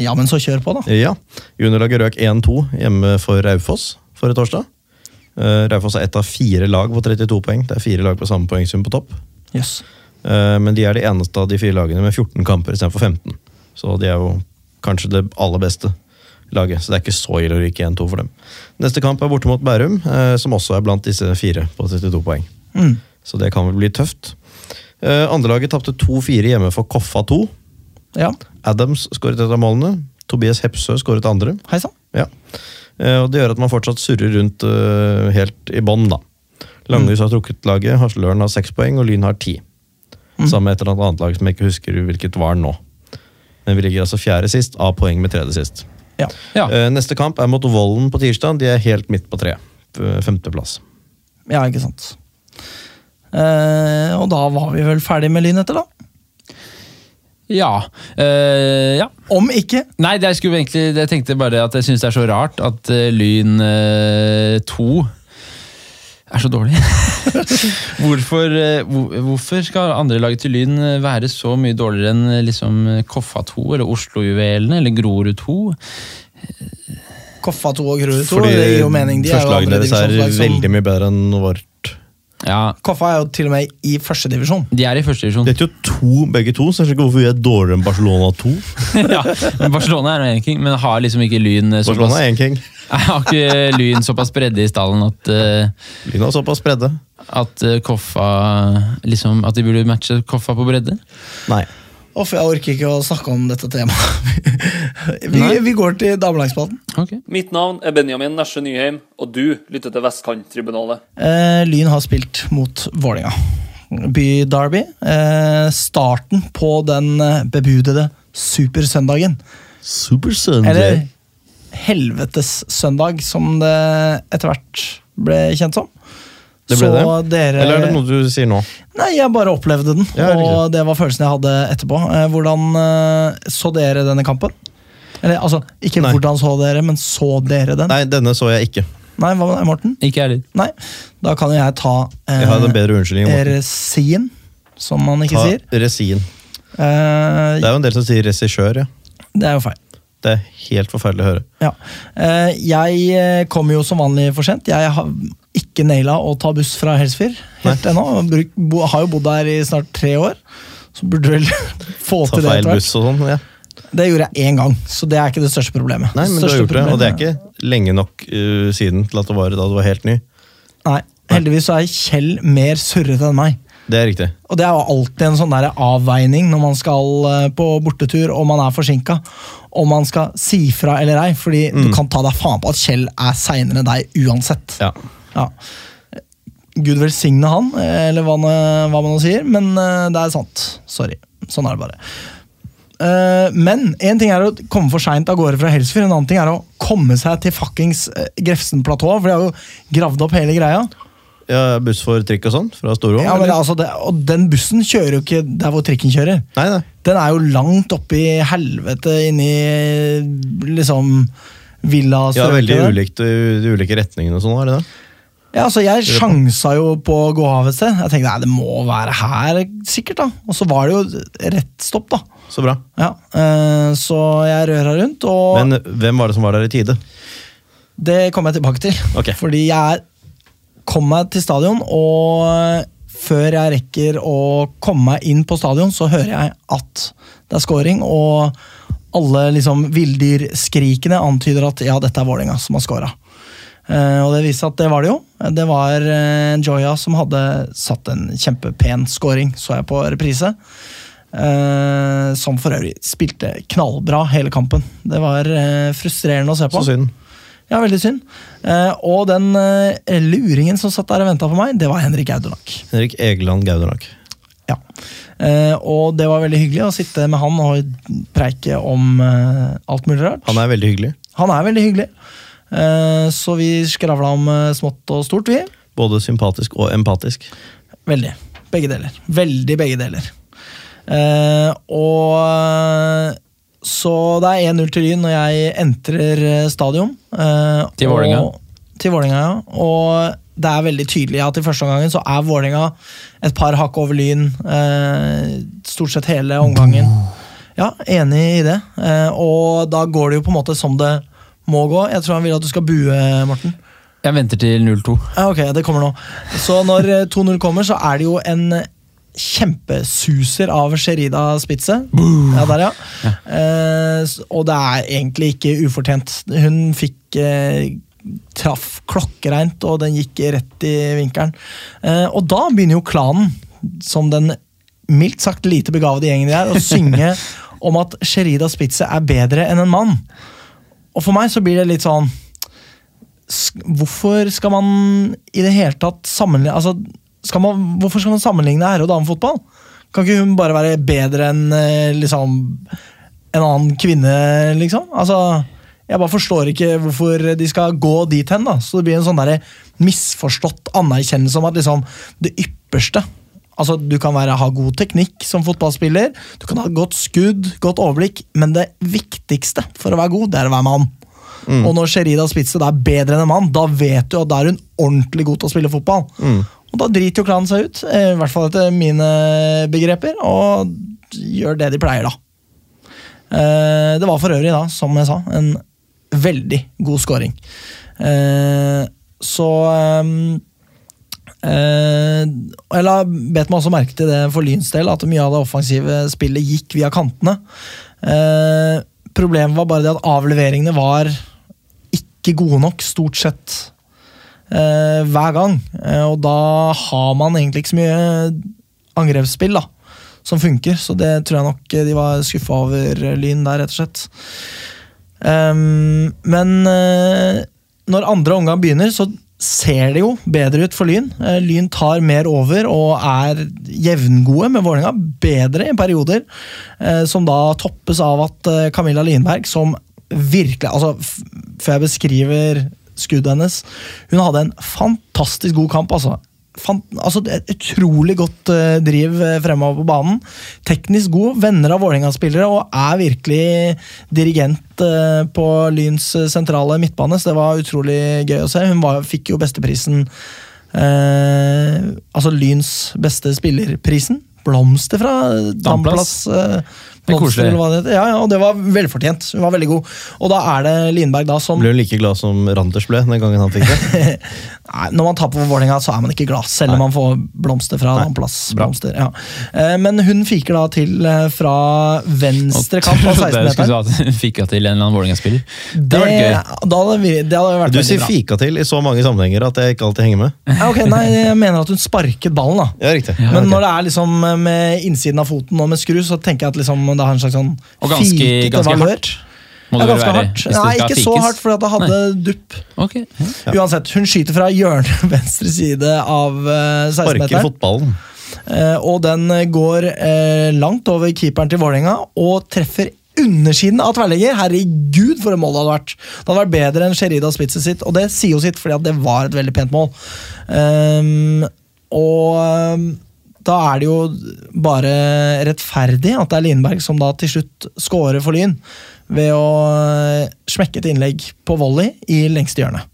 Ja, men så kjør på, da. Ja. Juniorlaget røk 1-2 hjemme for Raufoss forrige torsdag. Uh, Raufoss er ett av fire lag på 32 poeng. Det er fire lag på samme poengsum på topp. Yes. Uh, Men de er de eneste av de fire lagene med 14 kamper istedenfor 15. Så de er jo kanskje det aller beste laget. Så det er ikke så ille å ryke 1-2 for dem. Neste kamp er borte mot Bærum, uh, som også er blant disse fire på 32 poeng. Mm. Så det kan vel bli tøft. Andrelaget tapte 2-4 hjemme for Koffa 2. Ja, Adams skåret et av målene. Tobias Hepsø skåret andre. hei. Ja. Eh, Og det gjør at man fortsatt surrer rundt uh, helt i bånn, da. Langhus har trukket laget, Hasløren har seks poeng, og Lyn har ti. Sammen med et eller annet annet lag som jeg ikke husker hvilket var nå. Men vi ligger altså fjerde sist, av poeng med tredje sist. Ja. Ja. Eh, Neste kamp er mot Vollen på tirsdag. De er helt midt på tre. Femteplass. ja, ikke sant. Eh, og da var vi vel ferdig med Lyn etter, da? Ja. Eh, ja. Om ikke Nei, det jeg, skulle egentlig, jeg tenkte bare at jeg syns det er så rart at uh, Lyn eh, 2 er så dårlig. [laughs] hvorfor, uh, hvor, hvorfor skal andrelaget til Lyn være så mye dårligere enn liksom, Koffa 2 eller Oslo-juvelene eller Grorud 2? Koffa 2 og Grorud 2, Fordi det gir jo mening. De er jo førstelagene deres er veldig mye bedre enn vårt. Ja, Koffa er jo til og med i førstedivisjon. de er i første divisjon. Det er jo to, begge to, så jeg skjønner ikke hvorfor vi er dårligere enn Barcelona 2. [laughs] ja, men Barcelona er én en king, men har liksom ikke Lyn såpass Barcelona såpass, er en king. [laughs] har ikke Lyn såpass bredde i stallen at uh, Lyn har såpass bredde. At uh, Koffa liksom, At de burde matche Koffa på bredde? Nei. Uff, jeg orker ikke å snakke om dette temaet. [laughs] vi, vi går til damelagsspalten. Okay. Mitt navn er Benjamin Nesje Nyheim, og du lytter til Vestkanttribunalet. Eh, Lyn har spilt mot Vålinga. By-derby. Eh, starten på den eh, bebudede supersøndagen. Supersøndag? Eller helvetessøndag, som det etter hvert ble kjent som. Det ble Så det? dere Eller er det noe du sier nå? Nei, jeg bare opplevde den, Ja, og det var følelsen jeg hadde etterpå. Eh, hvordan eh, så dere denne kampen? Eller altså, ikke Nei. hvordan så dere, men så dere den? Nei, denne så jeg ikke. Nei, hva med deg, Morten? Ikke jeg heller. Nei, da kan jo jeg ta eh, Jeg har en bedre unnskyldning. Morten. Resin, som man ikke Ta sier. resin. Eh, Det er jo en del som sier regissør, ja. det er jo feil. Det er helt forferdelig å høre. Ja. Eh, jeg eh, kommer jo som vanlig for sent. Jeg har ikke naila å ta buss fra Helsfyr helt ennå. Har jo bodd der i snart tre år. Så burde du vel [laughs] få Ta til det etter hvert. sånn. ja. Det gjorde jeg én gang, så det er ikke det største problemet. Nei, men du har gjort det, og det er ikke lenge nok uh, siden til at det var da du var helt ny. Nei, Heldigvis så er Kjell mer surrete enn meg. Det er riktig. Og det er jo alltid en sånn der avveining når man skal eh, på bortetur og man er forsinka. Om man skal si fra eller ei, fordi du kan ta deg faen på at Kjell er seinere enn deg uansett. Ja. Ja. Gud velsigne han, eller hva, hva man nå sier, men eh, det er sant. Sorry. Sånn er det bare. Eh, Men én ting er å komme for seint av gårde fra Helsfyr, en annen ting er å komme seg til fuckings eh, Grefsenplatået, for de har jo gravd opp hele greia. ja, Buss for trikk og sånn fra Storå? Ja, men altså det, Og den bussen kjører jo ikke der hvor trikken kjører. Nei, nei. Den er jo langt oppi helvete inni liksom villa Ja, veldig ulikt de ulike retningene og sånn. er det det? Ja, altså Jeg sjansa jo på å gå av et sted. Jeg tenkte nei, det må være her, sikkert. da Og så var det jo rett stopp, da. Så bra. Ja, eh, Så jeg røra rundt, og Men hvem var det som var der i tide? det kommer jeg tilbake til. Okay. Fordi jeg kom meg til stadion, og før jeg rekker å komme meg inn på stadion, så hører jeg at det er scoring, og alle liksom villdyrskrikene antyder at ja, dette er Vålerenga som har scora. Eh, og det viste seg at det var det jo. Det var eh, Joya som hadde satt en kjempepen scoring, så jeg på reprise. Eh, som for øvrig spilte knallbra hele kampen. Det var frustrerende å se på. Så synd. Ja, veldig synd. Og den luringen som satt der og venta på meg, det var Henrik Gaudenak Henrik Egeland Gaudernak. Ja. Og det var veldig hyggelig å sitte med han og preike om alt mulig rart. Han er veldig hyggelig. Han er veldig hyggelig. Eh, så vi skravla om eh, smått og stort, vi. Både sympatisk og empatisk. Veldig. Begge deler. Veldig begge deler. Eh, og så det er 1-0 til Lyn når jeg entrer stadion. eh, Til Vålerenga. Til Vålerenga, ja. Og det er veldig tydelig at i første omgangen så er Vålerenga et par hakk over Lyn eh, stort sett hele omgangen. Ja, enig i det. Eh, og da går det jo på en måte som det må gå. Jeg tror han vil at du skal bue, Morten. Jeg venter til 0-2. Ja, ok, det kommer nå. Så når eh, 2-0 kommer, så er det jo en kjempesuser av Sherida Spitze. Ja, der, ja. Eh, s- og det er egentlig ikke ufortjent. Hun fikk eh, Traff klokkereint, og den gikk rett i vinkelen. Eh, og da begynner jo klanen, som den mildt sagt lite begavede gjengen de er, å synge [laughs] om at Sherida Spitze er bedre enn en mann. Og for meg så blir det litt sånn Hvorfor skal man i det hele tatt sammenligne altså, skal man, Hvorfor skal man sammenligne herre- og damefotball? Kan ikke hun bare være bedre enn eh, liksom, en annen kvinne, liksom? Altså, jeg bare forstår ikke hvorfor de skal gå dit hen. da. Så det blir en sånn der misforstått anerkjennelse om at liksom, det ypperste Altså, Du kan være, ha god teknikk som fotballspiller, du kan ha godt skudd, godt overblikk, men det viktigste for å være god, det er å være mann. Og når Sherida Spitze er bedre enn en mann, da vet du at da er hun ordentlig god til å spille fotball. Og da driter jo klanen seg ut, eh, i hvert fall etter mine begreper, og gjør det de pleier, da. Eh, Det var for øvrig, da, som jeg sa, en veldig god scoring. Eh, Så ehm, eh, Jeg la bet meg også merke til det for Lyns del, at mye av det offensive spillet gikk via kantene. Eh, Problemet var bare det at avleveringene var ikke gode nok, stort sett eh, hver gang. Eh, og da har man egentlig ikke så mye angrepsspill da, som funker, så det tror jeg nok de var skuffa over Lyn der, rett og slett. Ehm, men eh, når andre omgang begynner, så ser det jo bedre ut for Lyn. Eh, Lyn tar mer over og er jevngode med Vålerenga. Bedre i perioder. eh, som da toppes av at eh, Camilla Linberg, som virkelig altså Før jeg beskriver skuddet hennes Hun hadde en fantastisk god kamp, altså. Fan, altså et utrolig godt uh, driv eh, fremover på banen. Teknisk god, venner av Vålerenga-spillere og er virkelig dirigent uh, på Lyns sentrale midtbane. Så det var utrolig gøy å se. Hun var, fikk jo besteprisen uh, Altså Lyns beste spillerprisen. Blomster fra Damplass. Eh, er koselig. eller hva det heter. Ja, ja, og det var velfortjent. Hun var veldig god. Og da er det Linberg da som Ble hun like glad som Randers ble den gangen han fikk det? [laughs] Nei, Når man taper for Vålerenga, så er man ikke glad, selv om man får blomster fra en annen plass. Blomster, ja. Eh, Men hun fiker da til eh, fra venstre kant av trodde [laughs] jeg skulle 16-meteren. si fikk til en eller annen Vålerenga-spiller. Det Det, hadde vært gøy. det hadde vært Du sier bra. fika til i så mange sammenhenger at jeg ikke alltid henger med. Ja, ok, nei, jeg mener at hun sparket ballen, da. Ja, riktig. Men okay. når det er liksom eh, med innsiden av foten og med skru, så tenker jeg at liksom det har en slags sånn Og ganske, ganske hardt. Må det ja, ganske være, hardt. Nei, ikke så hardt, for at det hadde dupp. Okay. ja. Uansett, hun skyter fra hjørnet [laughs] venstre side av eh, 16-meteren. fotballen. Eh, og den eh, går eh, langt over keeperen til Vålerenga og treffer undersiden av tverrlegger. Herregud, for et mål det hadde vært! Det hadde vært bedre enn Sherida Spitzer sitt, og det sier jo sitt, fordi at det var et veldig pent mål. Um, og ehm, da er det jo bare rettferdig at det er Lindberg som da til slutt scorer for Lyn ved å eh, smekke et innlegg på volley i lengste hjørne.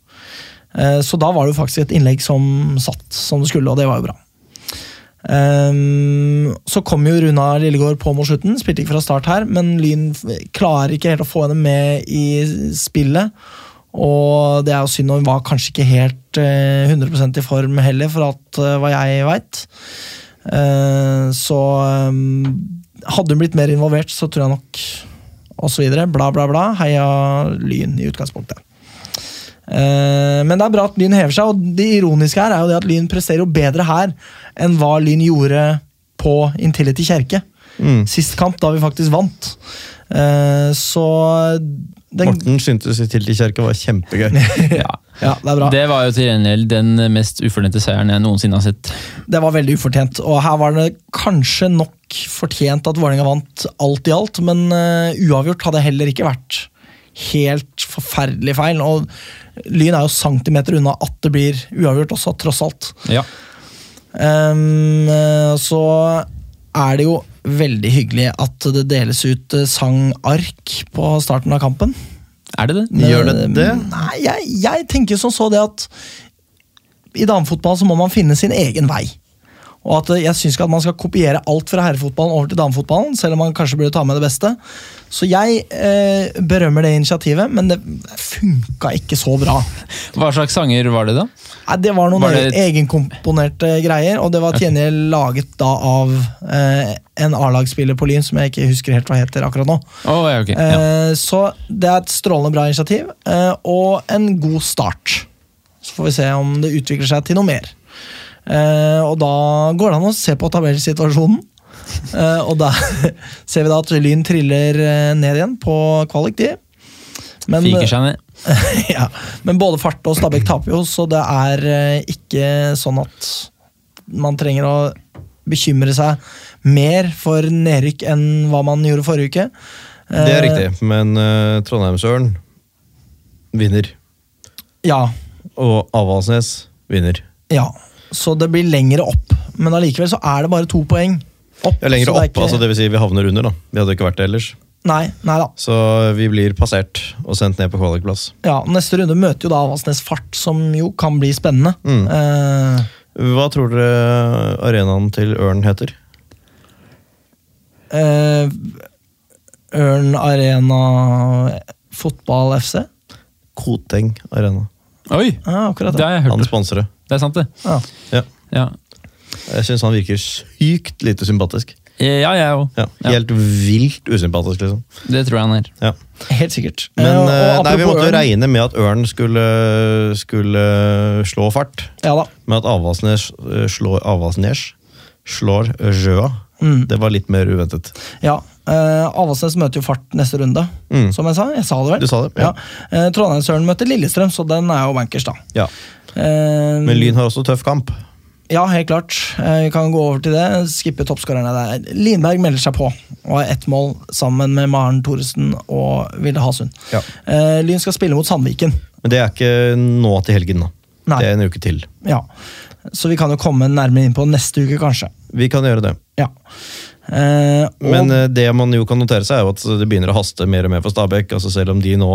Eh, Så da var det jo faktisk et innlegg som satt som det skulle, og det var jo bra. Ehm, så kom jo Runa Lillegård på mot slutten, spilte ikke fra start her, men Lyn klarer ikke helt å få henne med i spillet. Og det er jo synd, og hun var kanskje ikke helt eh, 100 i form heller, for alt eh, hva jeg veit. Så ehm, hadde hun blitt mer involvert, så tror jeg nok Og så videre. Bla, bla, bla. Heia Lyn i utgangspunktet. Eh, Men det er bra at Lyn hever seg, og det ironiske her er jo det at Lyn presterer jo bedre her enn hva Lyn gjorde på Intility Kjerke. Mm. Sist kamp, da vi faktisk vant. Eh, Så den, Morten syntes Intility til kjerke var kjempegøy. [laughs] Ja. Ja, det er bra. Det var jo til gjengjeld den mest ufornente seieren jeg noensinne har sett. Det var veldig ufortjent, og her var det kanskje nok fortjent at Vålerenga vant alt i alt, men eh, uavgjort hadde heller ikke vært helt forferdelig feil. Og Lyn er jo centimeter unna at det blir uavgjort også, tross alt. Ja. Eh, så er det jo veldig hyggelig at det deles ut eh, sangark på starten av kampen. Er det det? Gjør det det? Nei, jeg, jeg tenker som så det at i damefotball så må man finne sin egen vei. Og at Jeg syns ikke at man skal kopiere alt fra herrefotballen over til damefotballen, selv om man kanskje burde ta med det beste. Så jeg eh, berømmer det initiativet, men det funka ikke så bra. Hva slags sanger var det, da? Nei, Det var noen Var det- egenkomponerte greier, og det var til gjengjeld laget da av eh, en A-lagsspiller på Lyn som jeg ikke husker helt hva heter akkurat nå. Oh, ja, ok. Ja. Eh, så det er et strålende bra initiativ, eh, og en god start. Så får vi se om det utvikler seg til noe mer. Eh, og da går det an å se på tabellsituasjonen. Eh, og da [laughs] ser vi da at Lyn triller eh, ned igjen på kvalik, de. Men, Fiker seg ned. [laughs] ja, men både Fart og Stabæk taper jo, så det er ikke sånn at man trenger å bekymre seg mer for nedrykk enn hva man gjorde forrige uke. Det er riktig, men uh, Trondheimsøren vinner. Ja, Og Avaldsnes vinner. ja. Så det blir lengre opp. Men allikevel så er det bare to poeng opp. Ja, lengre så det er opp, altså det vil si vi havner under. da. Vi hadde ikke vært det ellers. Nei, nei da. Så vi blir passert og sendt ned på kvalikplass. Ja, Neste runde møter jo da Avaldsnes Fart, som jo kan bli spennende. Mm. Eh, Hva tror dere arenaen til Ørn heter? eh, Ørn Arena Fotball FC? Koteng Arena. Oi! Ja, Det det. har jeg hørt. Han sponser det. Er sant, det. Ja. Ja. Ja, Jeg syns han virker sykt lite sympatisk. Eh, ja jeg òg. Ja. Helt vilt usympatisk, liksom. Det tror jeg han er. Ja. Helt sikkert. Men Eh, og eh, nei, vi måtte jo regne med at Ørn skulle, skulle slå fart. Ja da. Men at Avaldsnes eh, slår, Avaldsnes slår Jøa, Mm. det var litt mer uventet. Ja. Uh, Avaldsnes møter jo Fart neste runde, Mm. som jeg sa. Jeg sa det vel? Du sa det, ja. ja. Eh, Trondheimsøren møter Lillestrøm, så den er jo bankers, da. Ja. Eh, Men Lyn har også tøff kamp. Ja, helt klart. Eh, Vi kan gå over til det. Skippe toppskårerne der. Linberg melder seg på og har ett mål sammen med Maren Thoresen og Vilde Hasund. Ja. Eh, Lyn skal spille mot Sandviken. Men det er ikke nå til helgen, da. Nei. Det er en uke til. Ja. Så vi kan jo komme nærmere inn på neste uke, kanskje. Vi kan gjøre det. Ja. Eh, Men eh, det man jo kan notere seg, er jo at det begynner å haste mer og mer for Stabæk. altså Selv om de nå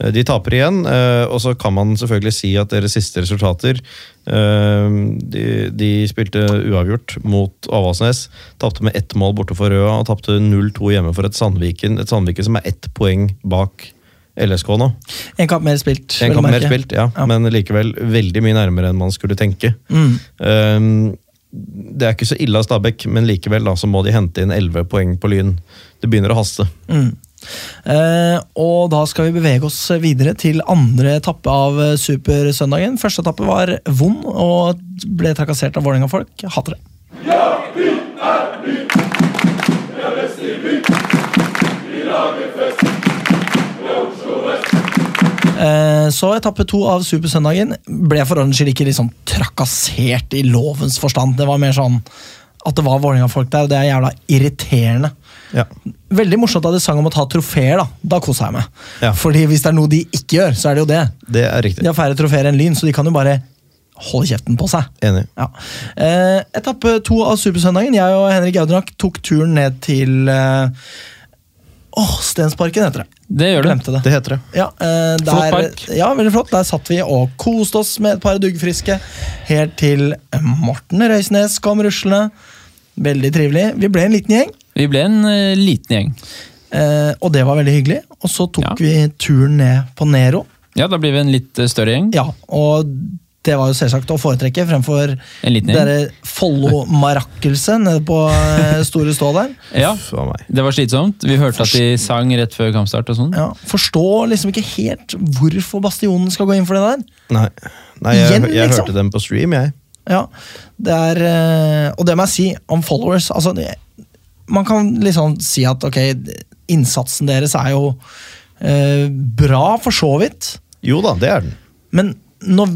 eh, de taper igjen. eh, Og så kan man selvfølgelig si at deres siste resultater De, de spilte uavgjort mot Avaldsnes. Tapte med ett mål borte for Røa og tapte 0-2 hjemme for et Sandviken. Et Sandviken som er ett poeng bak LSK nå. en kamp mer spilt. En kamp mer spilt, ja, Ja. men likevel veldig mye nærmere enn man skulle tenke. Mm. Um, det er ikke så ille av Stabæk, men likevel da, så må de hente inn 11 poeng på Lyn. Det begynner å haste. Mm. Eh, og da skal vi bevege oss videre til andre etappe av Supersøndagen. Første etappe var vond og ble trakassert av Vålerenga-folk. Hater det. Eh, Så etappe to av Supersøndagen ble for ordens skyld ikke liksom trakassert i lovens forstand. Det var mer sånn at det var Vålerenga-folk der, og det er jævla irriterende. Ja. Veldig morsomt at de sang om å ta trofeer. Da Da koser jeg meg. Ja. Fordi hvis det er noe de ikke gjør, så er det jo det. Det er riktig. De har færre trofeer enn Lyn, så de kan jo bare holde kjeften på seg. Enig. Ja. Eh, etappe to av Supersøndagen. Jeg og Henrik Audrak tok turen ned til eh, Åh, Stensparken heter det. Det gjør du. Det. Det heter det. Ja, eh, der, Flott park. Ja, veldig flott. Der satt vi og koste oss med et par duggfriske. Helt til Morten Røisnes kom ruslende. Veldig trivelig. Vi ble en liten gjeng, Vi ble en eh, liten gjeng. eh, og det var veldig hyggelig. Og så tok Ja. vi turen ned på Nero. Ja, da blir vi en litt eh, større gjeng. Ja, og det var jo selvsagt å foretrekke fremfor dere Follo-marakkelset nede på eh, Store Stå der. [laughs] Ja. Det var slitsomt. Vi hørte at de sang rett før kampstart. og sånn. Ja, Forstår liksom ikke helt hvorfor Bastionen skal gå inn for det der. Nei, Nei jeg, Igjen, jeg liksom. hørte dem på stream, jeg. Ja, det er eh, Og det må jeg si om followers. Altså, det, man kan liksom si at ok, innsatsen deres er jo eh, bra, for så vidt. Jo da, det er den. Men når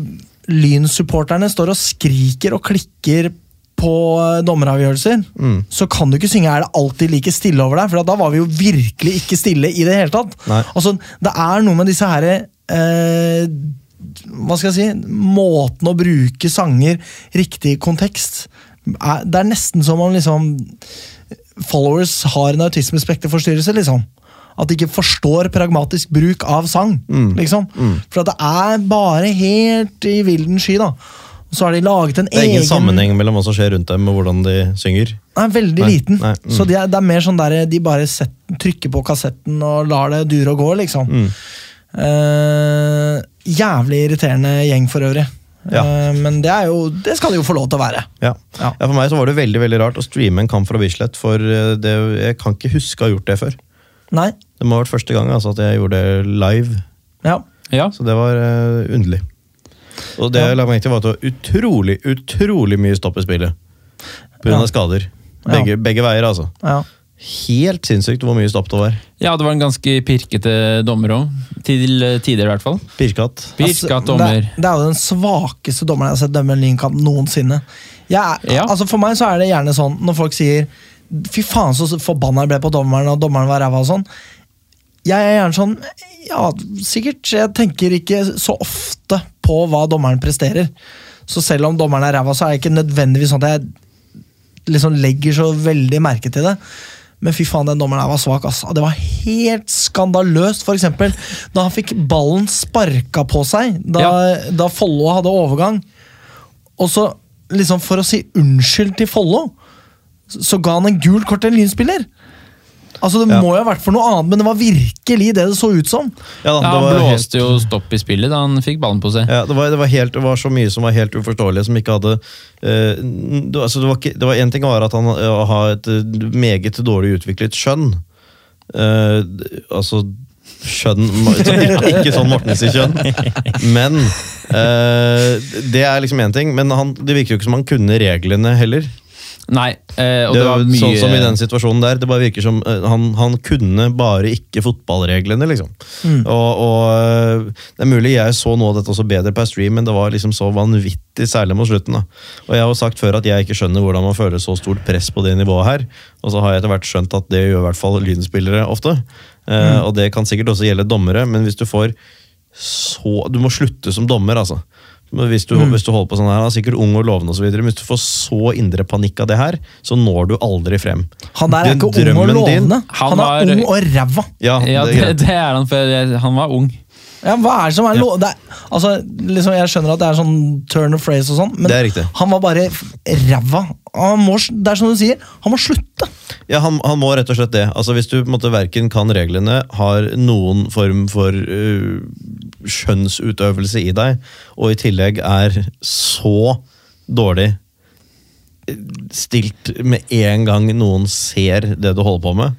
Lyn-supporterne står og skriker og klikker på eh, dommeravgjørelser, Mm. så kan du ikke synge 'Er det alltid like stille over deg'? For da var vi jo virkelig ikke stille i det hele tatt. Altså, Det er noe med disse her eh, Hva skal jeg si Måten å bruke sanger riktig kontekst er, Det er nesten som om liksom followers har en autismespekterforstyrrelse, liksom. At de ikke forstår pragmatisk bruk av sang. liksom. For at det er bare helt i vilden sky, da. Og så har de laget en egen Det er egen ingen sammenheng mellom hva som skjer rundt dem og hvordan de synger. Nei, veldig Nei, liten. nei, mm. Så det er, det er mer sånn der de bare set, trykker på kassetten og lar det dure og gå, liksom. Mm. Eh, jævlig irriterende gjeng for øvrig. Ja. Eh, men det, jo, det skal det jo få lov til å være. Ja. Ja. Ja, For meg så var det veldig veldig rart å streame en kamp fra Bislett, for eh, det, jeg kan ikke huske å ha gjort det før. Nei? Det må ha vært første gang altså, at jeg gjorde det live, Ja. Ja. så det var uh, underlig. Og det Ja. jeg la meg til var at det var utrolig, utrolig mye stopp i spillet. Pga. Ja. skader. Begge, begge veier, altså. ja. Helt sinnssykt hvor mye stopp det var. ja, det var en ganske pirkete dommer òg. Til tider, i hvert fall. Pirkat. Pirka Altså, dommer. Det, det er jo den svakeste dommeren jeg har sett dømme en Lynkamp noensinne. Jeg, Ja. altså For meg så er det gjerne sånn når folk sier Fy faen, så forbanna jeg ble på dommeren, og dommeren var ræva og sånn. Jeg er gjerne sånn Ja, sikkert. Jeg tenker ikke så ofte på hva dommeren presterer. Så selv om dommeren er ræva, så er det ikke nødvendigvis sånn at jeg liksom legger så veldig merke til det. Men fy faen, den dommeren her var svak. ass. Det var helt skandaløst, for eksempel, da han fikk ballen sparka på seg da, da Follo hadde overgang. Og så, liksom for å si unnskyld til Follo, så ga han en gul kort til en lynspiller. Altså, Det Ja. må jo ha vært for noe annet, men det var virkelig det det så ut som. Ja, da, Ja, han blåste helt- jo stopp i spillet da han fikk ballen på seg. Ja, det var, det, var helt, det var så mye som var helt uforståelig, som ikke hadde uh, det, var- altså det var ikke, det var En ting var at han uh, har et uh, meget dårlig utviklet skjønn. Uh, altså skjønn så ikke, ikke sånn Mortens i kjønn. Men uh, Det er liksom én ting, men han, det virker jo ikke som han kunne reglene heller. Nei, eh, Det det var var mye Sånn som i den situasjonen der. Det bare virker som uh, han, han kunne bare ikke fotballreglene, liksom. Og, og eh, Det er mulig jeg så nå dette også bedre per stream, men det var liksom så vanvittig, særlig mot slutten. da. Og Jeg har jo sagt før at jeg ikke skjønner hvordan man føler så stort press på det nivået her. Og så har jeg etter hvert skjønt at det gjør i hvert fall lynspillere ofte. Eh, Og det kan sikkert også gjelde dommere, men hvis du får så Du må slutte som dommer, altså. Men Hvis du, hvis du holder på sånn her, han er sikkert ung og lovende, og så videre, men hvis du får så indre panikk av det her, så når du aldri frem. Han der er Den ikke ung og lovende. din- lovende. Han er var- ung og ræva. Ja, Ja, det det, er det er han, for han var ung. Ja, hva er det som er lo... Det er, altså, liksom, jeg skjønner at det er sånn turn of phrase og sånn, men han var bare ræva. Han må, det er som du sier, han må slutte. Ja, han, han må rett og slett det. Altså Hvis du på en måte verken kan reglene, har noen form for øh, skjønnsutøvelse i deg, og i tillegg er så dårlig stilt med en gang noen ser det du holder på med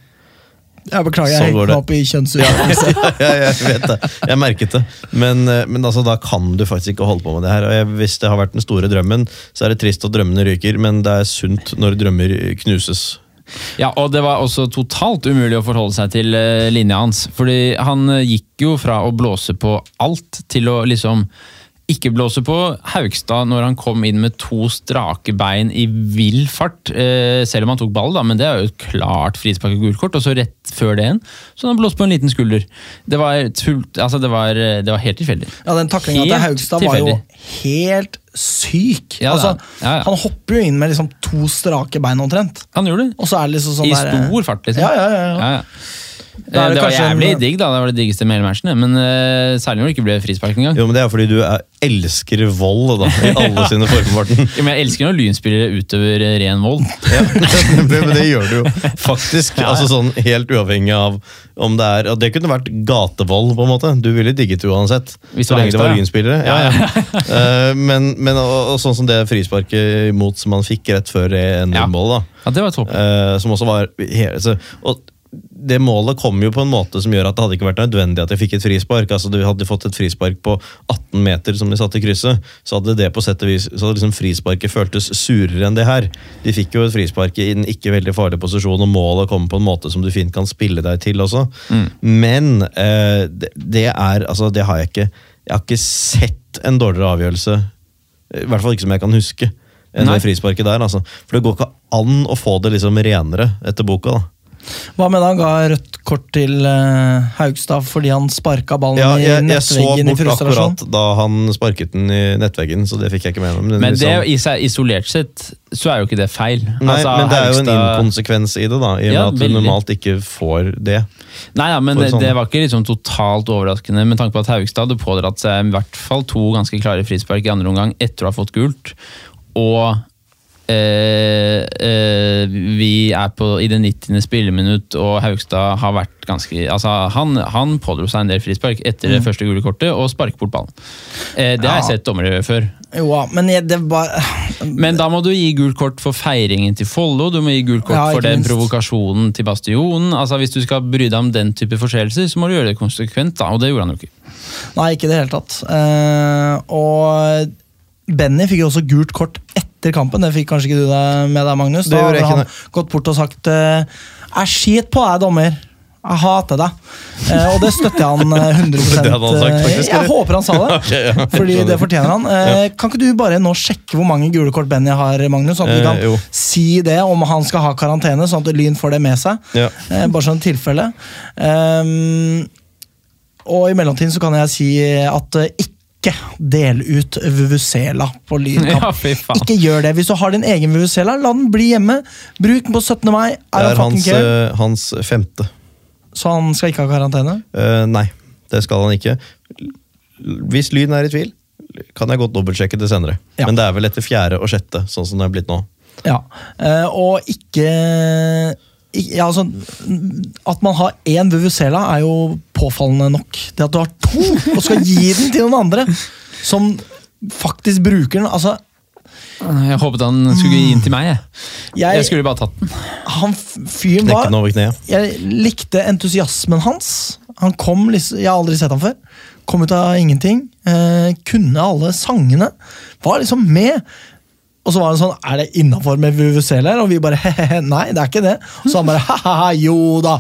Jeg beklager, jeg hengte meg opp i kjønnsutøvelse. [laughs] ja, jeg vet det. Jeg merket det. Men, øh, men altså, da kan du faktisk ikke holde på med det her. Og jeg, hvis det har vært den store drømmen, så er det trist at drømmene ryker, men det er sunt når drømmer knuses. Ja, og det var også totalt umulig å forholde seg til eh, linja hans. Fordi han eh, gikk jo fra å blåse på alt til å liksom ikke blåse på Haugstad når han kom inn med to strake bein i vill fart. Eh, selv om han tok ball, da, men det er jo et klart frispark og gult kort. Og så rett før det igjen, så han blåste på en liten skulder. Det var, tult, altså det var, det var helt tilfeldig. Ja, Den taklinga til Haugstad Haugstad var jo helt syk. Ja, altså. Ja, ja. Han hopper jo inn med liksom to strake bein omtrent. Han gjorde det. Og så er det liksom sånn I der- stor fart, liksom. Ja, ja, ja, ja. Ja, ja. Da er Eh, det Det var jævlig en- digg, da. Det var det diggeste med hele matchen. Men uh, særlig når det ikke ble frispark engang. Jo, men Det er fordi du er, elsker vold da, i [laughs] alle sine former. Ja, men jeg elsker når lynspillere utøver eh, ren vold. Ja, det, [laughs] men det gjør du jo faktisk. [laughs] altså sånn Helt uavhengig av om det er og Det kunne vært gatevold, på en måte. Du ville digget det uansett. Hvis så lenge det var ja. lynspillere. Ja, ja. Eh, men, men og, og sånn som det frisparket imot som han fikk rett før Ja. 1-0-målet, da. Ja, det var topp. Uh, som også var hele, så, og det målet kom jo på en måte som gjør at det hadde ikke vært nødvendig at jeg fikk et frispark. altså Du hadde fått et frispark på 18 meter som de satte i krysset, så hadde det på sett og vis, så hadde liksom frisparket føltes surere enn det her. De fikk jo et frispark i en ikke veldig farlig posisjon, og målet kommer på en måte som du fint kan spille deg til også. Men eh, det, er altså Det har jeg ikke Jeg har ikke sett en dårligere avgjørelse, i hvert fall ikke som jeg kan huske, enn det frisparket der. altså. For det går ikke an å få det liksom renere etter boka. da. Hva med da han ga rødt kort til uh, Haugstad fordi han sparka ballen Ja, i jeg, jeg så nettveggen i bort frustrasjon? akkurat da han sparket den i nettveggen, så det fikk jeg ikke med meg. Men, Men det liksom- i seg isolert sett så er jo ikke det feil. Nei, Altså, men det er jo en inkonsekvens i det, da, i og med Ja, at du normalt ikke får det. Nei, ja, men det, sånn- det var ikke liksom totalt overraskende med tanke på at Haugstad hadde pådratt seg i hvert fall to ganske klare frispark i andre omgang etter å ha fått gult. Og vi er på, i det 90. spilleminutt, og Haugstad har vært ganske altså, Han, han pådro seg en del frispark etter det første gule kortet og sparket bort ballen. Eh, det har jeg sett dommere gjøre før. Jo, men det var Men da må du gi gult kort for feiringen til Follo, du må gi gult kort Ja, for den provokasjonen til Bastionen. Altså Hvis du skal bry deg om den type forseelser, så må du gjøre det konsekvent, da, og det gjorde han jo ikke. Nei, ikke i det hele tatt. Eh, og Benny fikk jo også gult kort etter kampen. Det fikk kanskje ikke du deg med deg, Magnus. Da hadde han gått bort og sagt eh, Jeg skit på deg, dommer. Jeg hater deg. Eh, og det støtter jeg han eh, 100 [laughs] Det hadde han sagt, eh, faktisk, Jeg håper han sa det. [laughs] Fordi det fortjener han. Eh, kan ikke du bare nå sjekke hvor mange gule kort Benny har, Magnus? Sånn at vi Eh, kan jo. si det om han skal ha karantene, sånn at Lyn får det med seg. Ja. Eh, bare sånn tilfelle. Ehm, og i mellomtiden så kan jeg si at eh, ikke del ut Vuvuzela på Lynkamp. Ja, ikke gjør det. Hvis du har din egen Vuvuzela, la den bli hjemme. Bruk den på 17. mai. Det er hans, eh, hans femte. Så han skal ikke ha karantene? Uh, nei, det skal han ikke. Hvis Lyn er i tvil, kan jeg godt dobbeltsjekke det senere. Ja. Men det er vel etter fjerde og sjette, sånn som det er blitt nå. Ja. uh, og ikke ja, altså, At man har én Vuvuzela, er jo påfallende nok. Det at du har to og skal gi den til noen andre som faktisk bruker den. altså Jeg håpet han skulle gi den til meg. Jeg, Jeg- jeg skulle bare tatt den. Han fyren var. Jeg likte entusiasmen hans. Han kom, liksom- Jeg har aldri sett ham før. Kom ut av ingenting. Eh, kunne alle sangene. Var liksom med. Og så var han sånn Er det innafor med her? Og vi bare [laughs] he-he-he, nei, det er ikke det. Så han bare [laughs] ha-ha-ha, jo da.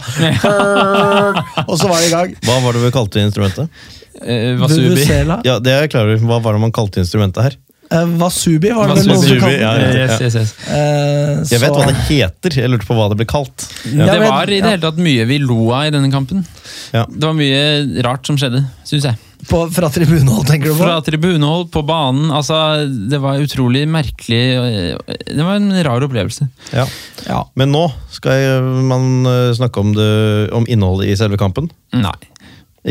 Og så var det i gang. Hva var det vi kalte instrumentet? Eh, Wasubi. Vuvuzela. Ja, det er jeg klar over. Hva var det man kalte instrumentet her? Eh, Wasubi var det noen Wasubi, som kalte ja, ja. Yes, yes, yes. Eh, Jeg vet hva det heter, jeg lurte på hva det ble kalt. Ja, Det var i det hele tatt mye vi lo av i denne kampen. Ja. Det var mye rart som skjedde, syns jeg. På, fra tribunehold, tenker du på? Fra tribunehold, på banen. altså Det var utrolig merkelig. Det var en rar opplevelse. Ja. Ja. Men nå skal jeg, man eh, snakke om, det, om innholdet i selve kampen. Nei.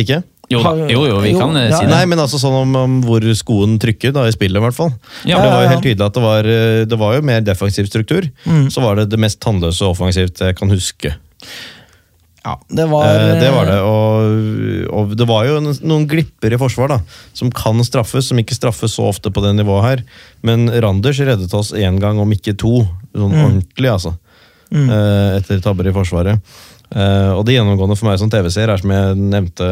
Ikke? Jo. Jo, jo, vi Jo, kan eh, ja, si det. Nei, men altså sånn om, om hvor skoen trykker da, i spillet, i hvert fall. Ja, det var jo helt tydelig at det var, eh, det var jo mer defensiv struktur. Mm. Så var det det mest tannløse offensivt jeg kan huske. Ja, det var Eh, det var det, og, og det var jo noen glipper i forsvar da, som kan straffes, som ikke straffes så ofte på det nivået her. Men Randers reddet oss én gang, om ikke to. Sånn ordentlig, altså. Eh, etter tabber i forsvaret. Eh, og det gjennomgående for meg som TV-seer er som jeg nevnte,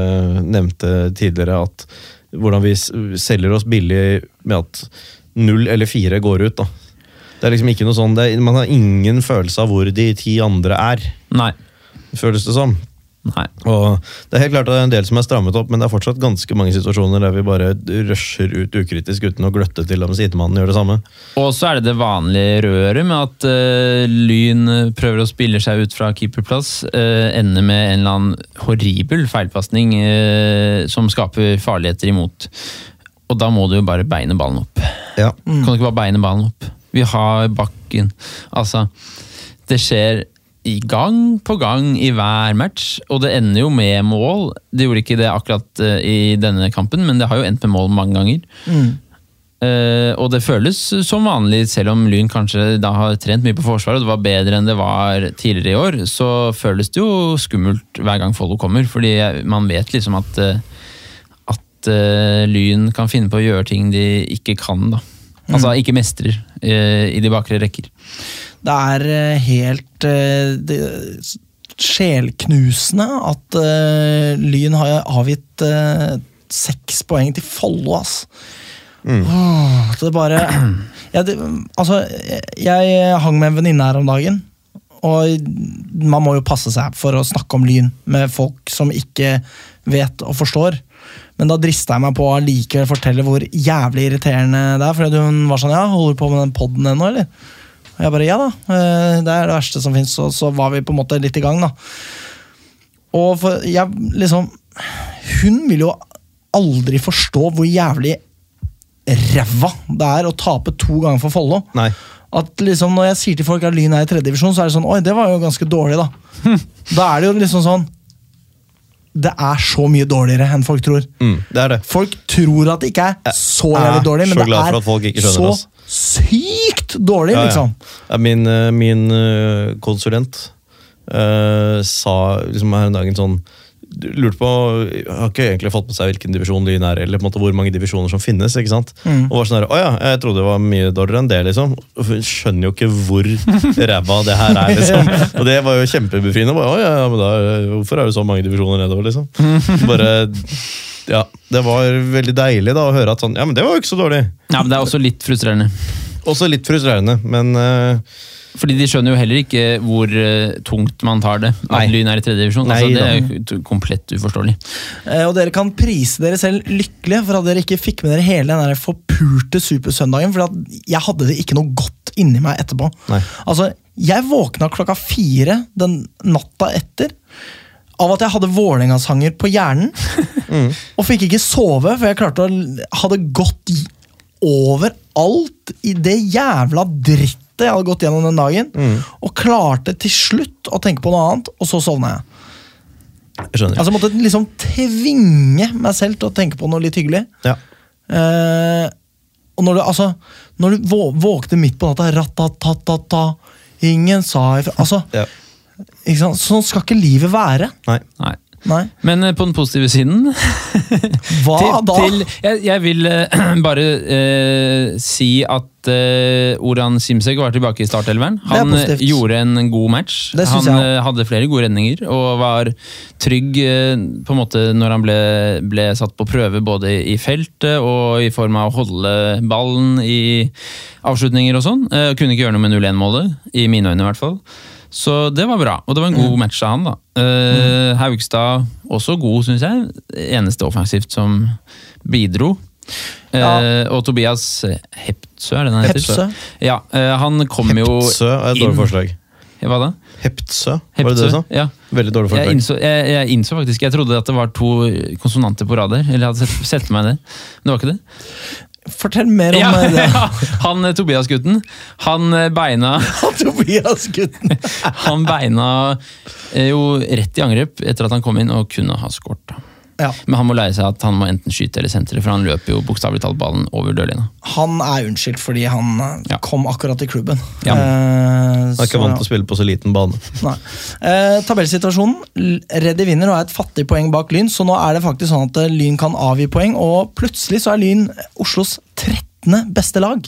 nevnte tidligere, at hvordan vi selger oss billig med at null eller fire går ut. da. Det er liksom ikke noe sånn, det Man har ingen følelse av hvor de ti andre er, Nei. Føles det som. Nei. Og Det er helt klart at det er en del som er strammet opp, men det er fortsatt ganske mange situasjoner der vi bare rusher ut ukritisk uten å gløtte til om sidemannen gjør det samme. Og så er det det vanlige røret med at uh, Lyn prøver å spille seg ut fra keeperplass. Uh, ender med en eller annen horribel feilpasning uh, som skaper farligheter imot. Og da må du jo bare beine ballen opp. Ja. Kan du ikke bare beine ballen opp? Vi har bakken. Altså, det skjer i gang på gang i hver match, og det ender jo med mål. Det gjorde ikke det akkurat eh, i denne kampen, men det har jo endt med mål mange ganger. Eh, og det føles som vanlig, selv om Lyn kanskje da har trent mye på forsvaret og det var bedre enn det var tidligere i år, så føles det jo skummelt hver gang Follo kommer, fordi man vet liksom at, eh, at uh, Lyn kan finne på å gjøre ting de ikke kan, da. Altså ikke mestrer uh, i de bakre rekker. Det er eh, helt eh, det, sjelknusende at eh, Lyn har avgitt seks poeng til Follo, ass. Åh, det bare [clears throat] jeg, det, Altså, jeg hang med en venninne her om dagen. Og man må jo passe seg for å snakke om Lyn med folk som ikke vet og forstår. Men da drista jeg meg på å likevel fortelle hvor jævlig irriterende det er. Fordi hun var sånn Ja, holder du på med den poden ennå, eller? Og jeg bare ja da, eh, det er det verste som fins. Og så var vi på en måte litt i gang, da. Og for jeg liksom Hun vil jo aldri forstå hvor jævlig ræva det er å tape to ganger for Follo. At liksom Når jeg sier til folk at Lyn er i tredjedivisjon, så er det sånn Oi, det var jo ganske dårlig, da. Da er det jo liksom sånn Det er så mye dårligere enn folk tror. Mm, det det. Folk tror at det ikke er så jævlig dårlig, men det er så sykt dårlig, Ja, ja. liksom. Ja, Min, eh, min eh, konsulent uh, sa liksom her en dag en sånn lurte på, Har ikke egentlig fått med seg hvilken divisjon Lyn er, eller på en måte hvor mange divisjoner som finnes. ikke sant? Mm. Og var sånn her, Å ja, jeg trodde det var mye dårligere enn det. liksom. Hun skjønner jo ikke hvor [laughs] ræva det her er. liksom. Og det var jo kjempebefriende. Bare, å ja, ja, men da, Hvorfor er det så mange divisjoner nedover? liksom? [laughs] Bare, ja, Det var veldig deilig da å høre at sånn, ja, men det var jo ikke så dårlig. Ja, men Det er også litt frustrerende. Også litt frustrerende, men uh, Fordi de skjønner jo heller ikke hvor eh, tungt man tar det. Nei. At Lyn er i tredje divisjon. Nei Altså, det da. er jo komplett uforståelig. Eh, Og dere kan prise dere selv lykkelige for at dere ikke fikk med dere hele den der forpulte Supersøndagen. For jeg hadde det ikke noe godt inni meg etterpå. Nei. Altså, Jeg våkna klokka fire den natta etter av at jeg hadde Vålerenga-sanger på hjernen. [laughs] Og fikk ikke sove, for jeg klarte å hadde gått i- over alt i det jævla drittet jeg hadde gått gjennom den dagen. Og klarte til slutt å tenke på noe annet, og så sovna jeg. jeg skjønner. Altså jeg måtte liksom tvinge meg selv til å tenke på noe litt hyggelig. ja. Eh, og når du, altså, når du vå, våkner midt på natta Ratatatata Ingen sa ifra Altså, Ja. ikke sant? Sånn skal ikke livet være. Nei. Nei. Nei. Men eh, på den positive siden [laughs] Hva til, da? Til, jeg, jeg vil uh, [clears throat] bare uh, si at uh, Oran Simsek var tilbake i startelveren. Er Han gjorde en god match. Han hadde flere gode redninger og var trygg på en måte når han ble, ble satt på prøve både i feltet og i form av å holde ballen i avslutninger og sånn. Kunne ikke gjøre noe med 0-1-målet, i mine øyne i hvert fall. Så det var bra, og det var en god Mm. match av han. da. Uh, Haugstad også god, syns jeg. Eneste offensivt som bidro. Ja. Uh, og Tobias Heptsø, er det han heter? Hepsø. Ja, uh, han kom jo Heptsø er et dårlig forslag. Hva da? Heptsø, var det det Heptsø? du sa? Ja. Veldig dårlig Jeg forslag. innså, jeg, jeg innså faktisk Jeg trodde at det var to konsonanter på rad her. Eller jeg hadde sett, sett meg det. Men det var ikke det. Fortell mer om Ja, eh, det. [laughs] ja. Han eh, Tobias-gutten, han beina [laughs] beina Tobias-gutten. [laughs] Han beina eh, jo rett i angrep etter at han kom inn og kunne ha skåret. Ja, Men han må lære seg at han må enten skyte eller sentre, for han løper jo bokstavelig talt ballen over dørlinja. han er unnskyldt fordi han eh, Ja. kom akkurat i klubben. Ja. Eh, han er ikke så, vant ja. til å spille på så liten bane. Nei. Eh, tabellsituasjonen. Reddy vinner og er et fattig poeng bak Lyn, så nå er det faktisk sånn at eh, Lyn kan avgi poeng, og plutselig så er Lyn Oslos 13. beste lag.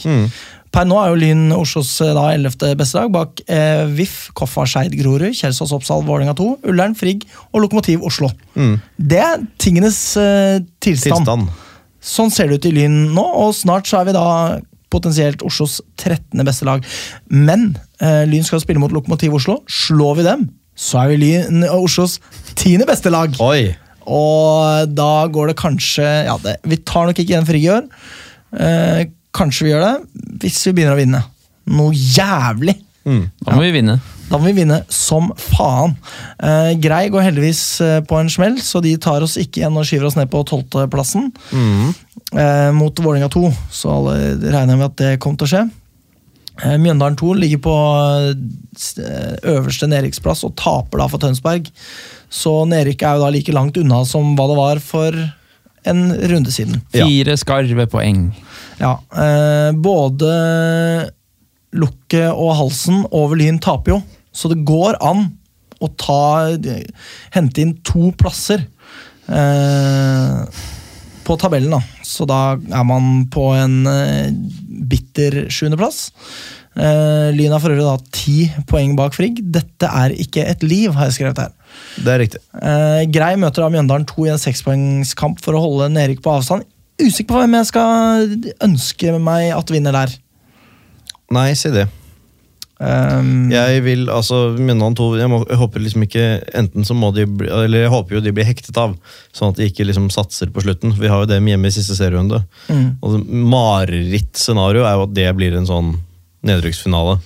Per nå er jo Lyn Oslos eh, da 11. beste lag, bak eh, VIF, Koffa, Skeid, Grorud, Kjelsås, Oppsal, Vålerenga 2, Ullern, Frigg og Lokomotiv Oslo. Det er tingenes eh, tilstand. Tilstand. Sånn ser det ut i Lyn nå, og snart så er vi da potensielt Oslos 13. beste lag. Men eh, Lyn skal spille mot Lokomotiv Oslo. Slår vi dem, så er vi Lyn Oslos 10. beste lag. Oi! Og da går det kanskje Ja, det, vi tar nok ikke igjen Frigg i år. Eh, kanskje vi gjør det, hvis vi begynner å vinne. Noe jævlig! Da må vi vinne. Da må vi vinne som faen. Eh, Grei går heldigvis eh, på en smell, så de tar oss ikke igjen og skyver oss ned på tolvteplassen. Eh, mot Vålerenga 2, så alle regner med at det kommer til å skje. Eh, Mjøndalen 2 ligger på eh, øverste nedrykksplass og taper da for Tønsberg. Så nedrykket er jo da like langt unna som hva det var for en runde siden. Ja. Fire skarve poeng. Ja, eh, både lukket og halsen over Lyn taper jo, så det går an å ta hente inn to plasser eh, på tabellen. da. Så da er man på en eh, bitter sjuendeplass. Eh, Lyn har for øvrig da ti poeng bak Frigg. Dette er ikke et liv, har jeg skrevet her. Det er riktig. Uh, Grei møter da Mjøndalen 2 i en sekspoengskamp for å holde Nerik på avstand. Usikker på hvem jeg skal ønske meg at vinner der. Nei, si det. Um, Jeg vil, altså, Mjøndalen 2 jeg, må, jeg håper liksom ikke Enten så må de bli, Eller jeg håper jo de blir hektet av, sånn at de ikke liksom satser på slutten. Vi har jo det hjemme i siste serierunde. Mm. Og Marerittscenario er jo at det blir en sånn nedrykksfinale.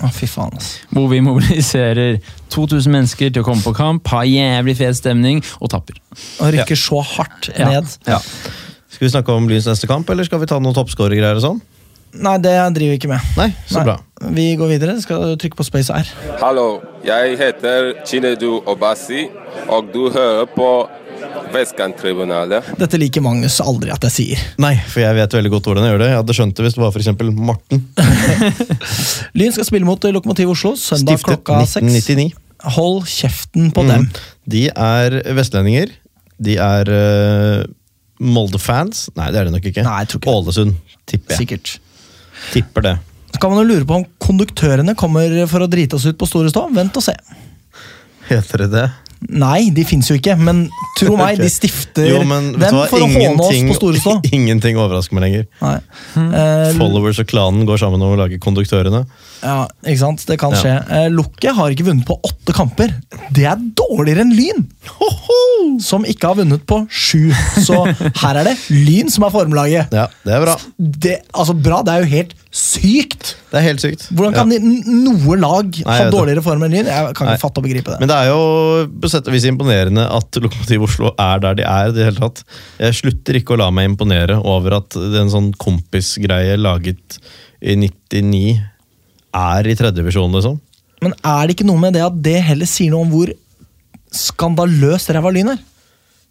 Å, fy faen, altså. Hvor vi mobiliserer 2000 mennesker til å komme på kamp, ha jævlig fet stemning og tapper. Og rykker så hardt ned. Ja. Ja. Skal vi snakke om Lyns neste kamp, eller skal vi ta noen toppskårergreier og sånn? Nei, det driver vi ikke med. Nei, så Nei. bra. Vi går videre. Skal trykke på space R. Hallo, jeg heter Chinedu Obasi, og du hører på Vestkanttribunalet. Dette liker Magnus aldri at jeg sier. Nei, for jeg vet veldig godt hvordan jeg gjør det. Jeg hadde skjønt det hvis det var for eksempel Morten. [laughs] Lyn skal spille mot Lokomotiv Oslo søndag Stiftet klokka seks. Hold kjeften på dem. De er vestlendinger. De er uh, Molde-fans. Nei, det er de nok ikke. Nei, jeg tror ikke. Ålesund, tipper jeg. Sikkert. Tipper det. Så kan man jo lure på om konduktørene kommer for å drite oss ut på Store Stå. Vent og se. Heter det det? Nei, de fins jo ikke, men tro [laughs] meg, okay. de stifter Jo, men dem for å håne oss Ingenting, på Store Stå. [laughs] ingenting overrasker meg lenger. Nei. Eh, Followers og klanen går sammen om å lage konduktørene. Ja, ikke sant? Det kan Ja. skje. Eh, Lukket har ikke vunnet på åtte kamper. Det er dårligere enn Lyn! Som ikke har vunnet på sju. Så her er det Lyn som er formlaget. Ja, det er bra. Det, altså Bra, det er jo helt sykt! Det er helt sykt. Hvordan kan Ja. noe lag Nei, ha dårligere form enn Lyn? Jeg kan Nei. ikke fatte og begripe det. Men det er jo på sett og vis imponerende at Lokomotiv Oslo er der de er. det hele tatt. Jeg slutter ikke å la meg imponere over at det er en sånn kompisgreie laget i 99 er i tredjevisjon, liksom. Men er det ikke noe med det at det heller sier noe om hvor skandaløst ræva Lyn er?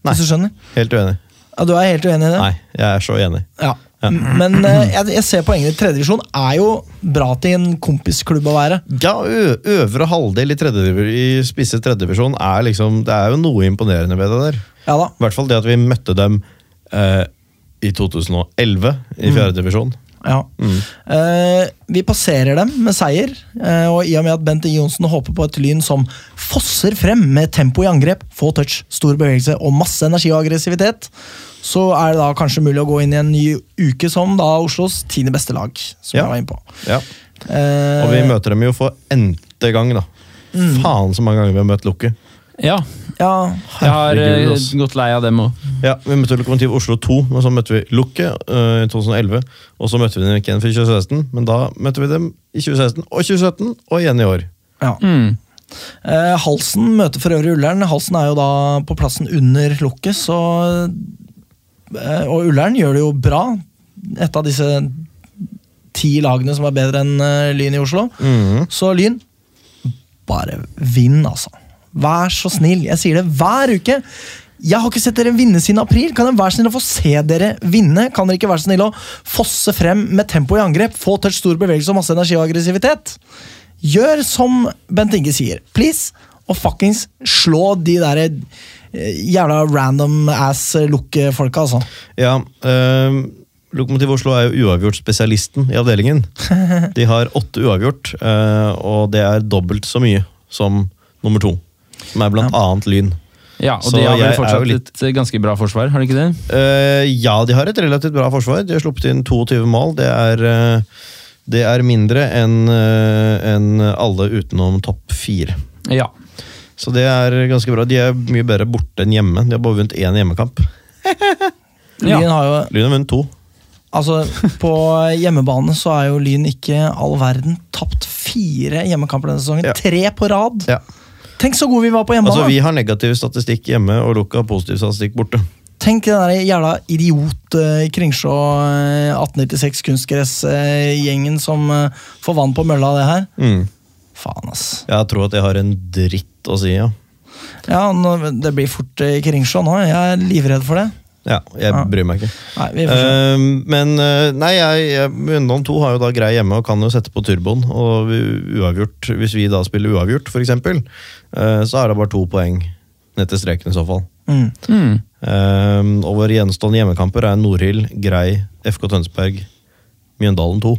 Nei. Hvis du skjønner? Helt uenig. Ja, Du er helt uenig i det? Nei, jeg er så enig. Ja. Ja. Men eh, jeg, jeg ser poenget. Tredjedivisjon er jo bra til en kompisklubb å være. Ja, ø Øvre halvdel i, tredjediv- i spisse tredjedivisjon er liksom Det er jo noe imponerende ved det der. Ja da. I hvert fall det at vi møtte dem eh, i 2011 i fjerde divisjon. Ja. Mm. Uh, vi passerer dem med seier, uh, og i og med at Bent Inge Johnsen håper på et Lyn som fosser frem med tempo i angrep, få touch, stor bevegelse og masse energi og aggressivitet, så er det da kanskje mulig å gå inn i en ny uke som da Oslos tiende beste lag. som Ja. jeg var inne på. Ja. Uh, Og vi møter dem jo for n-te gang, da. Faen så mange ganger vi har møtt Lukke. Ja, ja, jeg har eh, gått lei av dem òg. Ja, Vi møtte Lokomotiv Oslo 2, men så møtte vi Lukke øh, i 2011. Og så møtte vi dem ikke igjen for 2016, men da møtte vi dem i 2016 og 2017, og igjen i år. ja. Mm. Eh, Halsen møter for øvrig Ullern. Halsen er jo da på plassen under Lukke, så eh, Og Ullern gjør det jo bra. Et av disse ti lagene som er bedre enn eh, Lyn i Oslo. Mm. Så Lyn, bare vinn, altså. Vær så snill. Jeg sier det hver uke. Jeg har ikke sett dere vinne siden april. Kan dere være snill å få se dere vinne? Kan dere ikke være så snill å fosse frem med tempo i angrep? Få touch, stor bevegelse og masse energi og aggressivitet? Gjør som Bent Inge sier, please, og fuckings slå de der eh, jævla random ass look-folka, altså. Ja, øh, Lokomotiv Oslo er jo uavgjort-spesialisten i avdelingen. [laughs] De har åtte uavgjort, øh, og det er dobbelt så mye som nummer to. Som er blant annet Lyn. Ja, og Så de har vel fortsatt litt- et eh, ganske bra forsvar, har de ikke det? Uh, ja, de har et relativt bra forsvar. De har sluppet inn 22 mål. Det er, uh, det er mindre enn uh, en alle utenom topp fire. Ja. Så det er ganske bra. De er mye bedre borte enn hjemme. De har bare vunnet én hjemmekamp. Ja. [laughs] Lyn har jo Lyn har vunnet to. Altså, På hjemmebane så er jo Lyn ikke all verden. Tapt fire hjemmekamper denne sesongen. Ja. Tre på rad! Ja. Tenk så gode vi var på hjemmebane! Altså, Vi har negativ statistikk hjemme, og Luka har positiv statistikk borte. Tenk den der jævla idiot uh, Kringsjå uh, 1896 kunstgress-gjengen som eh, får vann på mølla av det her. Mm. Faen, ass. Jeg tror at jeg har en dritt å si, ja. Ja, nå, Det blir fort uh, Kringsjå nå. Jeg er livredd for det. Ja, Jeg Ja. bryr meg ikke. Nei, vi får se. Eh, men eh, nei, jeg, jeg, Mjøndalen 2 har jo da grei hjemme og kan jo sette på turboen. Og vi- uavgjort, hvis vi da spiller uavgjort, f.eks., uh, så er det bare to poeng ned til streken i så fall. Mm. Mm. Uh, og våre gjenstående hjemmekamper er Nordhild, Grei, FK Tønsberg, Mjøndalen 2.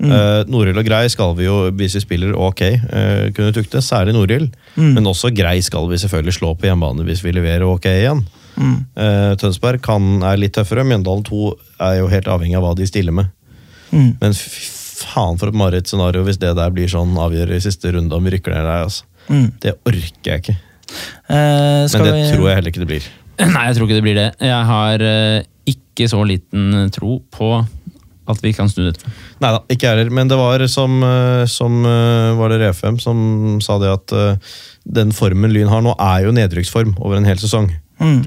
Mm. Uh, Nordhild og Grei skal vi jo, hvis vi spiller ok, uh, kunne tukte. Særlig Nordhild. Mm. Men også Grei skal vi selvfølgelig slå på hjemmebane hvis vi leverer ok igjen. Mm. Uh, Tønsberg kan, er litt tøffere. Mjøndalen 2 er jo helt avhengig av hva de stiller med. Mm. Men fy faen for et marerittscenario hvis det der blir sånn avgjør i siste runde om vi rykker ned der. Altså. Mm. Det orker jeg ikke. Uh, skal Men det vi... tror jeg heller ikke det blir. [clears throat] Nei, jeg tror ikke det blir det. Jeg har uh, ikke så liten tro på at vi kan snu dette. Nei da, ikke jeg heller. Men det var som, som var det RFM som sa det at den formen Lyn har nå, er jo nedrykksform over en hel sesong.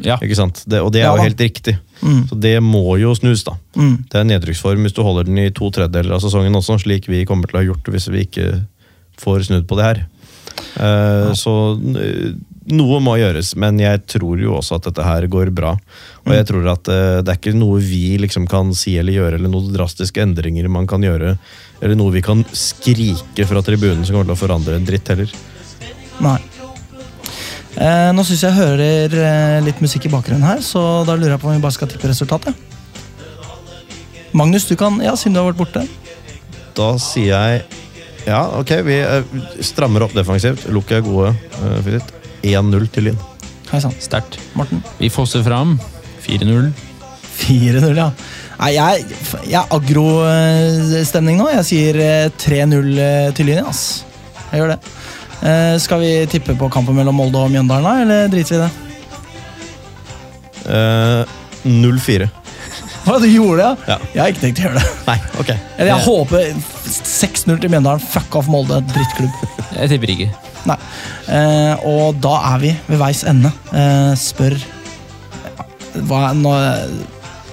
Ja. Ikke sant? Det, og det er Ja jo helt riktig. Så det må jo snus, da. Mm. Det er nedrykksform hvis du holder den i to tredjedeler av sesongen også, slik vi kommer til å ha gjort hvis vi ikke får snudd på det her. Eh, Så eh, noe må gjøres, men jeg tror jo også at dette her går bra. Og jeg tror at uh, det er ikke noe vi liksom kan si eller gjøre, eller noen drastiske endringer man kan gjøre, eller noe vi kan skrike fra tribunen som kommer til å forandre en dritt heller. Nei. Eh, nå syns jeg hører eh, litt musikk i bakgrunnen her, så da lurer jeg på om vi bare skal tippe resultatet. Magnus, du kan Ja, siden du har vært borte. Da sier jeg ja, ok, vi eh, strammer opp defensivt. Lukk er gode. eh, Philip. 1-0 til Lyn. Hei sann. Sterkt. Morten. Vi fosser fram. 4-0. 4-0, ja. Nei, jeg, jeg er agrostemning nå. Jeg sier eh, 3-0 eh, til Lyn, ass. Jeg gjør det. Eh, skal vi tippe på kampen mellom Molde og Mjøndalen, da, eller driter vi i det? Eh, 0-4. [laughs] Hva, du gjorde det, Ja. Jeg har ikke tenkt å gjøre det. Nei, ok. Eller jeg håper 6-0 til Mjøndalen. Fuck off Molde, drittklubb. [laughs] Jeg tipper ikke. Nei. Eh, og da er vi ved veis ende. Eh, spør Hva nå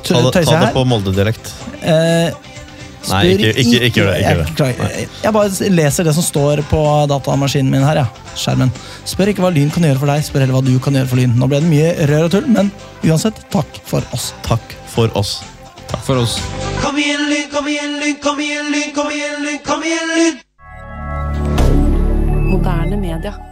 Ta det, Tøyser ta jeg det her? på Molde-dialekt. Eh, Nei, ikke, ikke, ikke gjør det. Ikke gjør jeg, det. beklager. jeg bare leser det som står på datamaskinen min her. ja, skjermen. Spør ikke hva Lyn kan gjøre for deg, spør heller hva du kan gjøre for Lyn. Nå ble det mye rør og tull, men uansett, takk for oss. Takk for oss. Takk for oss. Kom igjen, Lyn, kom igjen, Lyn, kom igjen, Lyn, kom igjen, Lyn, kom igjen, Lyn! Moderne media.